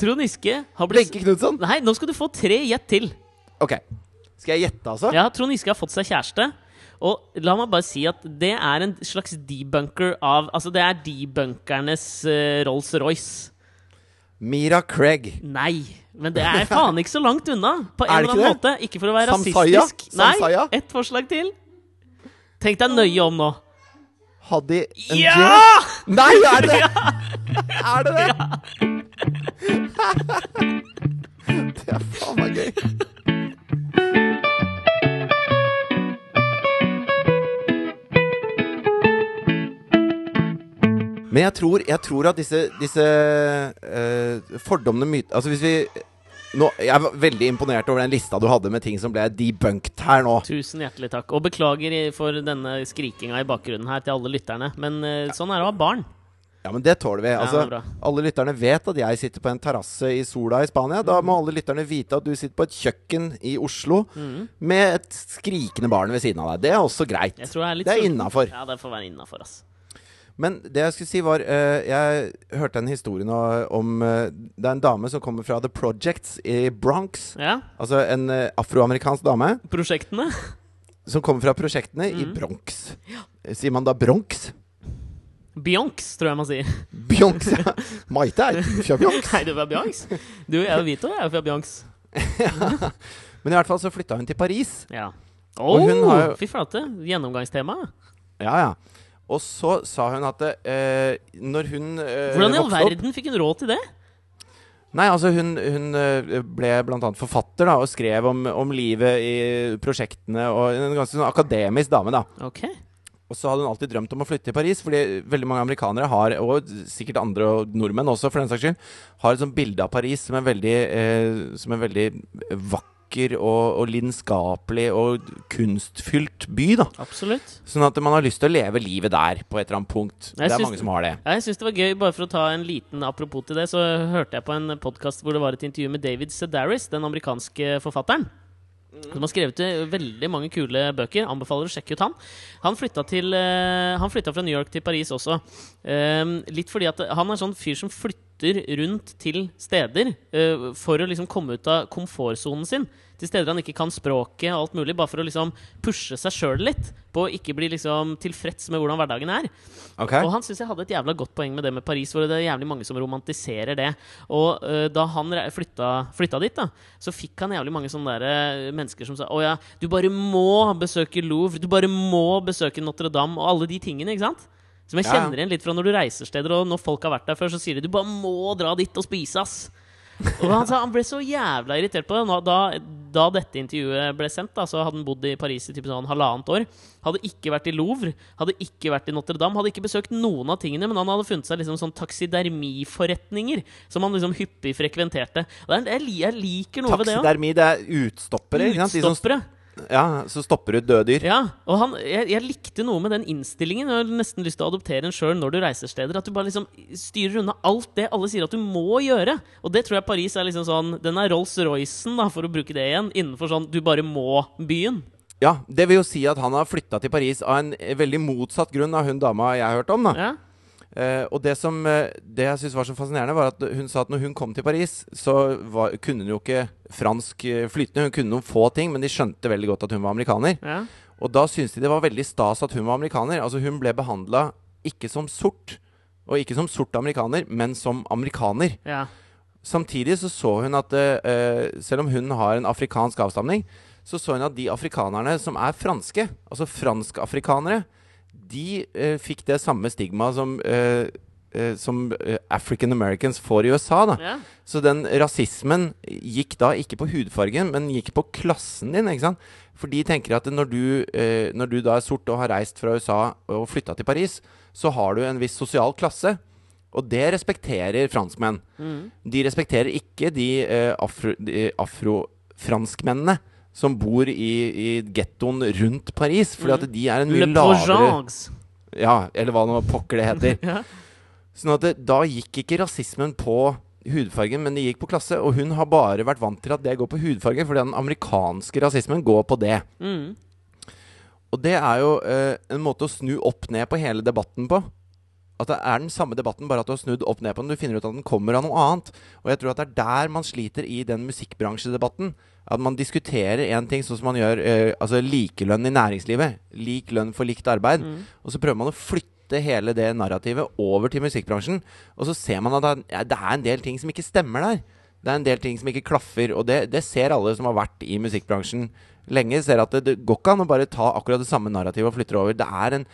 Trond Giske har blitt Wenche Knutson. Nei, nå skal du få tre gjett til. Ok. Skal jeg gjette, altså? Ja, Trond Giske har fått seg kjæreste. Og la meg bare si at det er en slags debunker av Altså, det er debunkernes uh, Rolls-Royce. Mira Craig. Nei, men det er faen ikke så langt unna. På en Er eller annen det? måte. Ikke for å være Samsaya? rasistisk. Nei, Samsaya? ett forslag til. Tenk deg nøye om nå. Haddy Njø. Ja! Nei, er det? Er det det? det er faen meg gøy. Men jeg tror, jeg tror at disse, disse uh, fordommene myter Altså hvis vi nå, Jeg er veldig imponert over den lista du hadde med ting som ble debunked her nå. Tusen hjertelig takk. Og beklager for denne skrikinga i bakgrunnen her til alle lytterne. Men eh, sånn er det å ha barn. Ja, men det tåler vi. Altså, er alle lytterne vet at jeg sitter på en terrasse i sola i Spania. Da må alle lytterne vite at du sitter på et kjøkken i Oslo mm. med et skrikende barn ved siden av deg. Det er også greit. Er Det er sulten. innafor. Ja, det får være innafor, ass. Men det jeg skulle si var eh, Jeg hørte en historie nå om eh, Det er en dame som kommer fra The Projects i Bronx. Ja. Altså en eh, afroamerikansk dame Prosjektene. som kommer fra prosjektene i Mhm. Bronx. Sier man da Bronx? Bjonks, tror jeg man sier. Bjonks, ja. Maite er fra Bjonks. Nei, du er fra Bjonks? Du, jeg og Vito er fra Bjonks. Men i hvert fall så flytta hun til Paris. Ja. Og hun har jo- Fy flate. Gjennomgangstema. Ja, ja. Og så sa hun at eh, når hun eh, Hvordan i all verden opp fikk hun råd til det? Nei, altså hun, hun eh, ble annet forfatter da, og skrev om, om livet i prosjektene. Og en ganske sånn akademisk dame, da. Ok. Og så hadde hun alltid drømt om å flytte til Paris, fordi veldig mange amerikanere har, og sikkert andre og nordmenn også, for den saks skyld, har et sånt bilde av Paris som en veldig, eh, som en veldig vakker og, og lidenskapelig og kunstfylt by, da. Absolutt. Sånn at man har lyst til å leve livet der på et eller annet punkt. Jeg det er syns- mange som har det. Jeg synes det var gøy, bare for å ta en liten apropos til det, så hørte jeg på en podkast hvor det var et intervju med David Sedaris, den amerikanske forfatteren. Som har skrevet veldig mange kule bøker. Anbefaler å sjekke ut han. Han flytta, til, eh, han flytta fra New York til Paris også. Eh, litt fordi at han er sånn fyr som flytter rundt til steder uh, for å liksom komme ut av komfortsonen sin. Til steder han ikke kan språket og alt mulig, bare for å liksom pushe seg sjøl litt. På å ikke bli liksom tilfreds med hvordan hverdagen er. Okay. Og han syns jeg hadde et jævla godt poeng med det med Paris, for det er jævlig mange som romantiserer det. Og uh, da han flytta, flytta dit, da, så fikk han jævlig mange sånne der, øh, mennesker som sa Å ja, du bare må besøke Louvre, du bare må besøke Notre-Dame, og alle de tingene, ikke sant? Som jeg kjenner igjen litt fra når du reiser steder, og når folk har vært der før, så sier de du bare må dra dit og spise, ass. Og han, sa, han ble så jævla irritert på det. Da, da dette intervjuet ble sendt, da, så hadde han bodd i Paris i typ sånn halvannet år. Hadde ikke vært i Louvre, hadde ikke vært i Notre-Dame, hadde ikke besøkt noen av tingene, men han hadde funnet seg liksom sånn taksidermiforretninger som han liksom hyppig frekventerte. Er, jeg, liker noe ved det òg. Taksidermi, det er utstoppere. Utstoppere. Ja, så stopper ut døde dyr. Ja, og han, jeg, jeg likte noe med den innstillingen. Jeg har nesten lyst til å adoptere en sjøl når du reiser steder. At du bare liksom styrer unna alt det alle sier at du må gjøre. Og det tror jeg Paris er liksom sånn Den er Rolls-Roycen, da, for å bruke det igjen, innenfor sånn du bare må-byen. Ja, Det vil jo si at han har flytta til Paris av en eh, veldig motsatt grunn av hun dama jeg har hørt om. da Ja. Eh, og det som eh, Det jeg syntes var så fascinerende, var at hun sa at når hun kom til Paris, så var, kunne hun jo ikke fransk eh, flytende. Hun kunne noen få ting, men de skjønte veldig godt at hun var amerikaner. ja. Og da syntes de det var veldig stas at hun var amerikaner. Altså Hun ble behandla ikke som sort, og ikke som sort amerikaner, men som amerikaner. ja. Samtidig så så hun at uh, selv om hun har en afrikansk avstamning, så så hun at de afrikanerne som er franske, altså franskafrikanere, de eh, fikk det samme stigmaet som, eh, eh, som eh, African Americans får i USA. da. ja. Så den rasismen gikk da ikke på hudfargen, men gikk på klassen din. ikke sant? For de tenker at når du, eh, når du da er sort og har reist fra USA og flytta til Paris, så har du en viss sosial klasse. Og det respekterer franskmenn. Mm. De respekterer ikke de, eh, afro, de afrofranskmennene som bor i, i gettoen rundt Paris. Fordi at de er en mye Le lavere Ja, eller hva nå pokker det heter. Ja. Sånn at det, da gikk ikke rasismen på hudfargen, men det gikk på klasse. Og hun har bare vært vant til at det går på hudfarge, fordi den amerikanske rasismen går på det. Mm. Og det er jo eh, en måte å snu opp ned på hele debatten på. At det er den samme debatten, bare at du har snudd opp ned på den. Du finner ut at den kommer av noe annet. Og jeg tror at det er der man sliter i den musikkbransjedebatten. At man diskuterer én ting sånn som man gjør eh, altså likelønn i næringslivet. Lik lønn for likt arbeid. Mm. Og så prøver man å flytte hele det narrativet over til musikkbransjen. Og så ser man at det er, en del ting som ikke stemmer der. Det er en del ting som ikke klaffer, og det, det ser alle som har vært i musikkbransjen lenge. Ser at det, det går ikke an å bare ta akkurat det samme narrativet og flytte det over. Det er, en,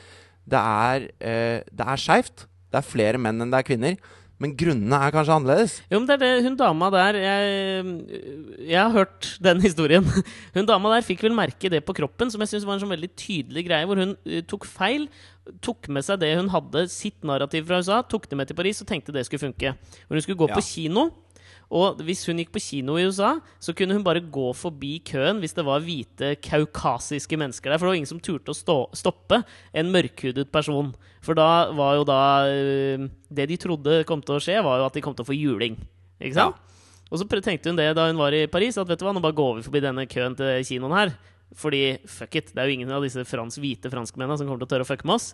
det er, eh, det er skeivt. Det er flere menn enn det er kvinner. Men grunnene er kanskje annerledes. Jo, men det er det hun dama der jeg, jeg har hørt den historien. Hun dama der fikk vel merke det på kroppen, som jeg syns var en sånn veldig tydelig greie, hvor hun eh, tok feil. Tok med seg det hun hadde, sitt narrativ fra USA, tok det med til Paris og tenkte det skulle funke. Hvor hun skulle gå Ja. på kino. Og hvis hun gikk på kino i USA, så kunne hun bare gå forbi køen hvis det var hvite kaukasiske mennesker der. For det var ingen som turte å stå, stoppe en mørkhudet person. For da var jo da øh, Det de trodde kom til å skje, var jo at de kom til å få juling. Ikke sant? Og så tenkte hun det da hun var i Paris, at vet du hva, nå bare går vi forbi denne køen til kinoen her. Fordi fuck it, det er jo ingen av disse frans, hvite franskmennene som kommer til å tørre å fucke med oss.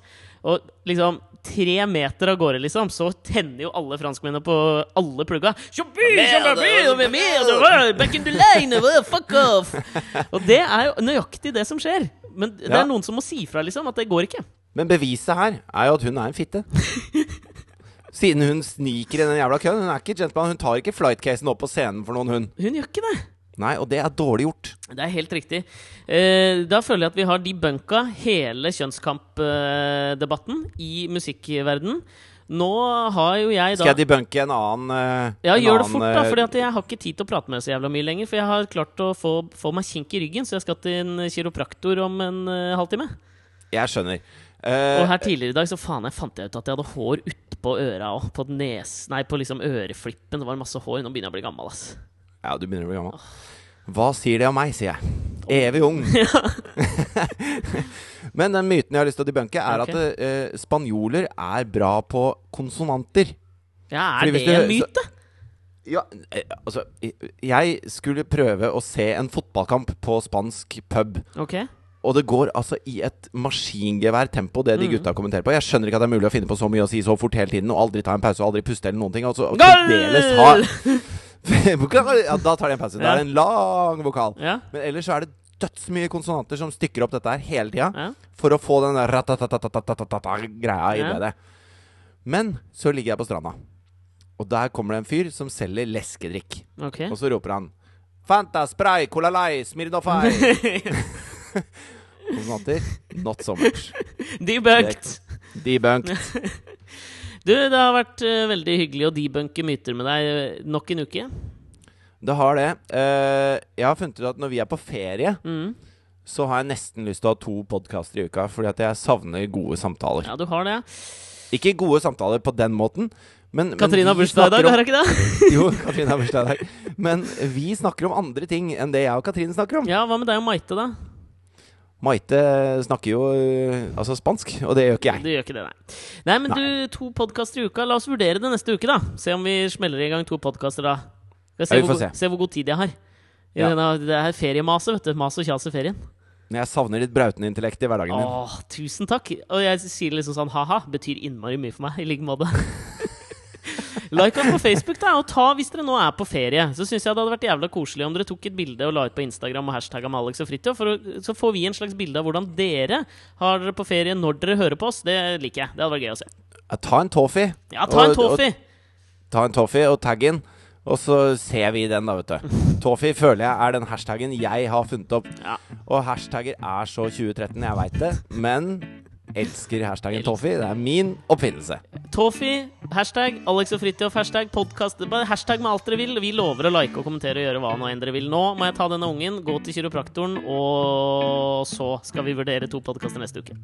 Og liksom tre meter av gårde, liksom, så tenner jo alle franskmennene på alle plugga. «Champagne, champagne, merde, Back in the line! uh, Fuck off! Og det er jo nøyaktig det som skjer. Men det er noen som må si fra, liksom, at det går ikke. Men beviset her er jo at hun er en fitte. Siden hun sniker i den jævla køen. Hun er ikke gentleman. Hun tar ikke flightcasen opp på scenen for noen, hun. Hun gjør ikke det. Nei, og det er dårlig gjort. Det er helt riktig. Eh, da føler jeg at vi har debunka hele kjønnskampdebatten i musikkverdenen. Nå har jo jeg da Skal jeg debunke en annen uh, Ja, en gjør det fort, da, eh, for jeg har ikke tid til å prate med deg så jævla mye lenger. For jeg har klart å få, få meg kink i ryggen, så jeg skal til en kiropraktor om en uh, halvtime. Jeg skjønner. Uh, Og her tidligere i dag så faen jeg fant jeg ut at jeg hadde hår utpå øra òg. På nes... Nei, på liksom øreflippen. Det var masse hår. Nå begynner jeg å bli gammel, ass. Ja, du begynner å bli gammel. Hva sier det om meg, sier jeg. Evig ung. Men den myten jeg har lyst til å debunke, er okay. at eh, spanjoler er bra på konsonanter. Ja, er det en myte? Ja, eh, altså Jeg skulle prøve å se en fotballkamp på spansk pub. Okay. Og det går altså i et maskingeværtempo, det de Mm. gutta kommenterer på. Jeg skjønner ikke at det er mulig å finne på så mye å si så fort hele tiden, og aldri ta en pause og aldri puste eller noen ting. Altså, og fremdeles ha Da tar de en pause. Da er det en lang vokal. Men ellers så er det dødsmye konsonanter som stykker opp dette her hele tida. For å få den der Ja. i det. Men så ligger jeg på stranda, og der kommer det en fyr som selger leskedrikk. Og så roper han Fanta, Spray, Cola Light, Smirnofai. Konsonanter not so much. Debunked. Debunked. Du, det har vært eh, veldig hyggelig å debunke myter med deg eh, nok en uke. Det har det. Eh, jeg har funnet ut at når vi er på ferie, Mm. så har jeg nesten lyst til å ha to podkaster i uka, fordi at jeg savner gode samtaler. Ja, du har det. Ikke gode samtaler på den måten, men, Katrine har bursdag i dag, har hun ikke det? Jo, Katrine har bursdag i dag. Men vi snakker om andre ting enn det jeg og Katrine snakker om. Ja, hva med deg og Maite, da? Maite snakker jo øh, altså spansk, og det gjør ikke jeg. Du gjør ikke det, nei. Nei, men du, to podkaster i uka. La oss vurdere det neste uke, da. Se om vi smeller i gang to podkaster da. Se, Ja, vi får se se hvor god tid jeg har. I Ja. denne, det er feriemaset, vet du. Mas og kjas i ferien. Jeg savner litt brautende-intellekt i hverdagen min. Åh, tusen takk. Og jeg sier liksom sånn ha-ha. Betyr innmari mye for meg. I like måte. like oss på Facebook, da. Og ta, hvis dere nå er på ferie, så syns jeg det hadde vært jævla koselig om dere tok et bilde og la ut på Instagram og hashtagga med Alex og Fridtjof. Så får vi en slags bilde av hvordan dere har dere på ferie når dere hører på oss. Det liker jeg. Det hadde vært gøy å se. Ja, Ta en toffee. Ja, ta en toffee. Ta en toffee og tagg inn. Og så ser vi den, da, vet du. Tofi føler jeg er den hashtaggen jeg har funnet opp. Ja. Og hashtagger er så 2013, jeg veit det. Men elsker hashtaggen Toffi. Det er min oppfinnelse. Toffi, hashtag Alex og Fridtjof, hashtag podkast. Hashtag med alt dere vil. Vi lover å like og kommentere og gjøre hva nå enn dere vil. Nå må jeg ta denne ungen, gå til kiropraktoren, og så skal vi vurdere to podkaster neste uke.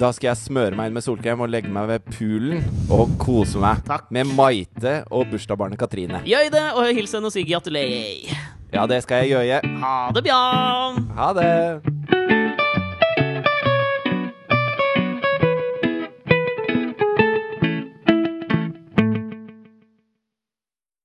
Da skal jeg smøre meg inn med solkrem og legge meg ved poolen og kose meg Takk. med Maite og bursdagsbarnet Katrine. Gjør det, og hils henne og si gratulerer. Ja, det skal jeg gjøre. Ha det bra! Ha det!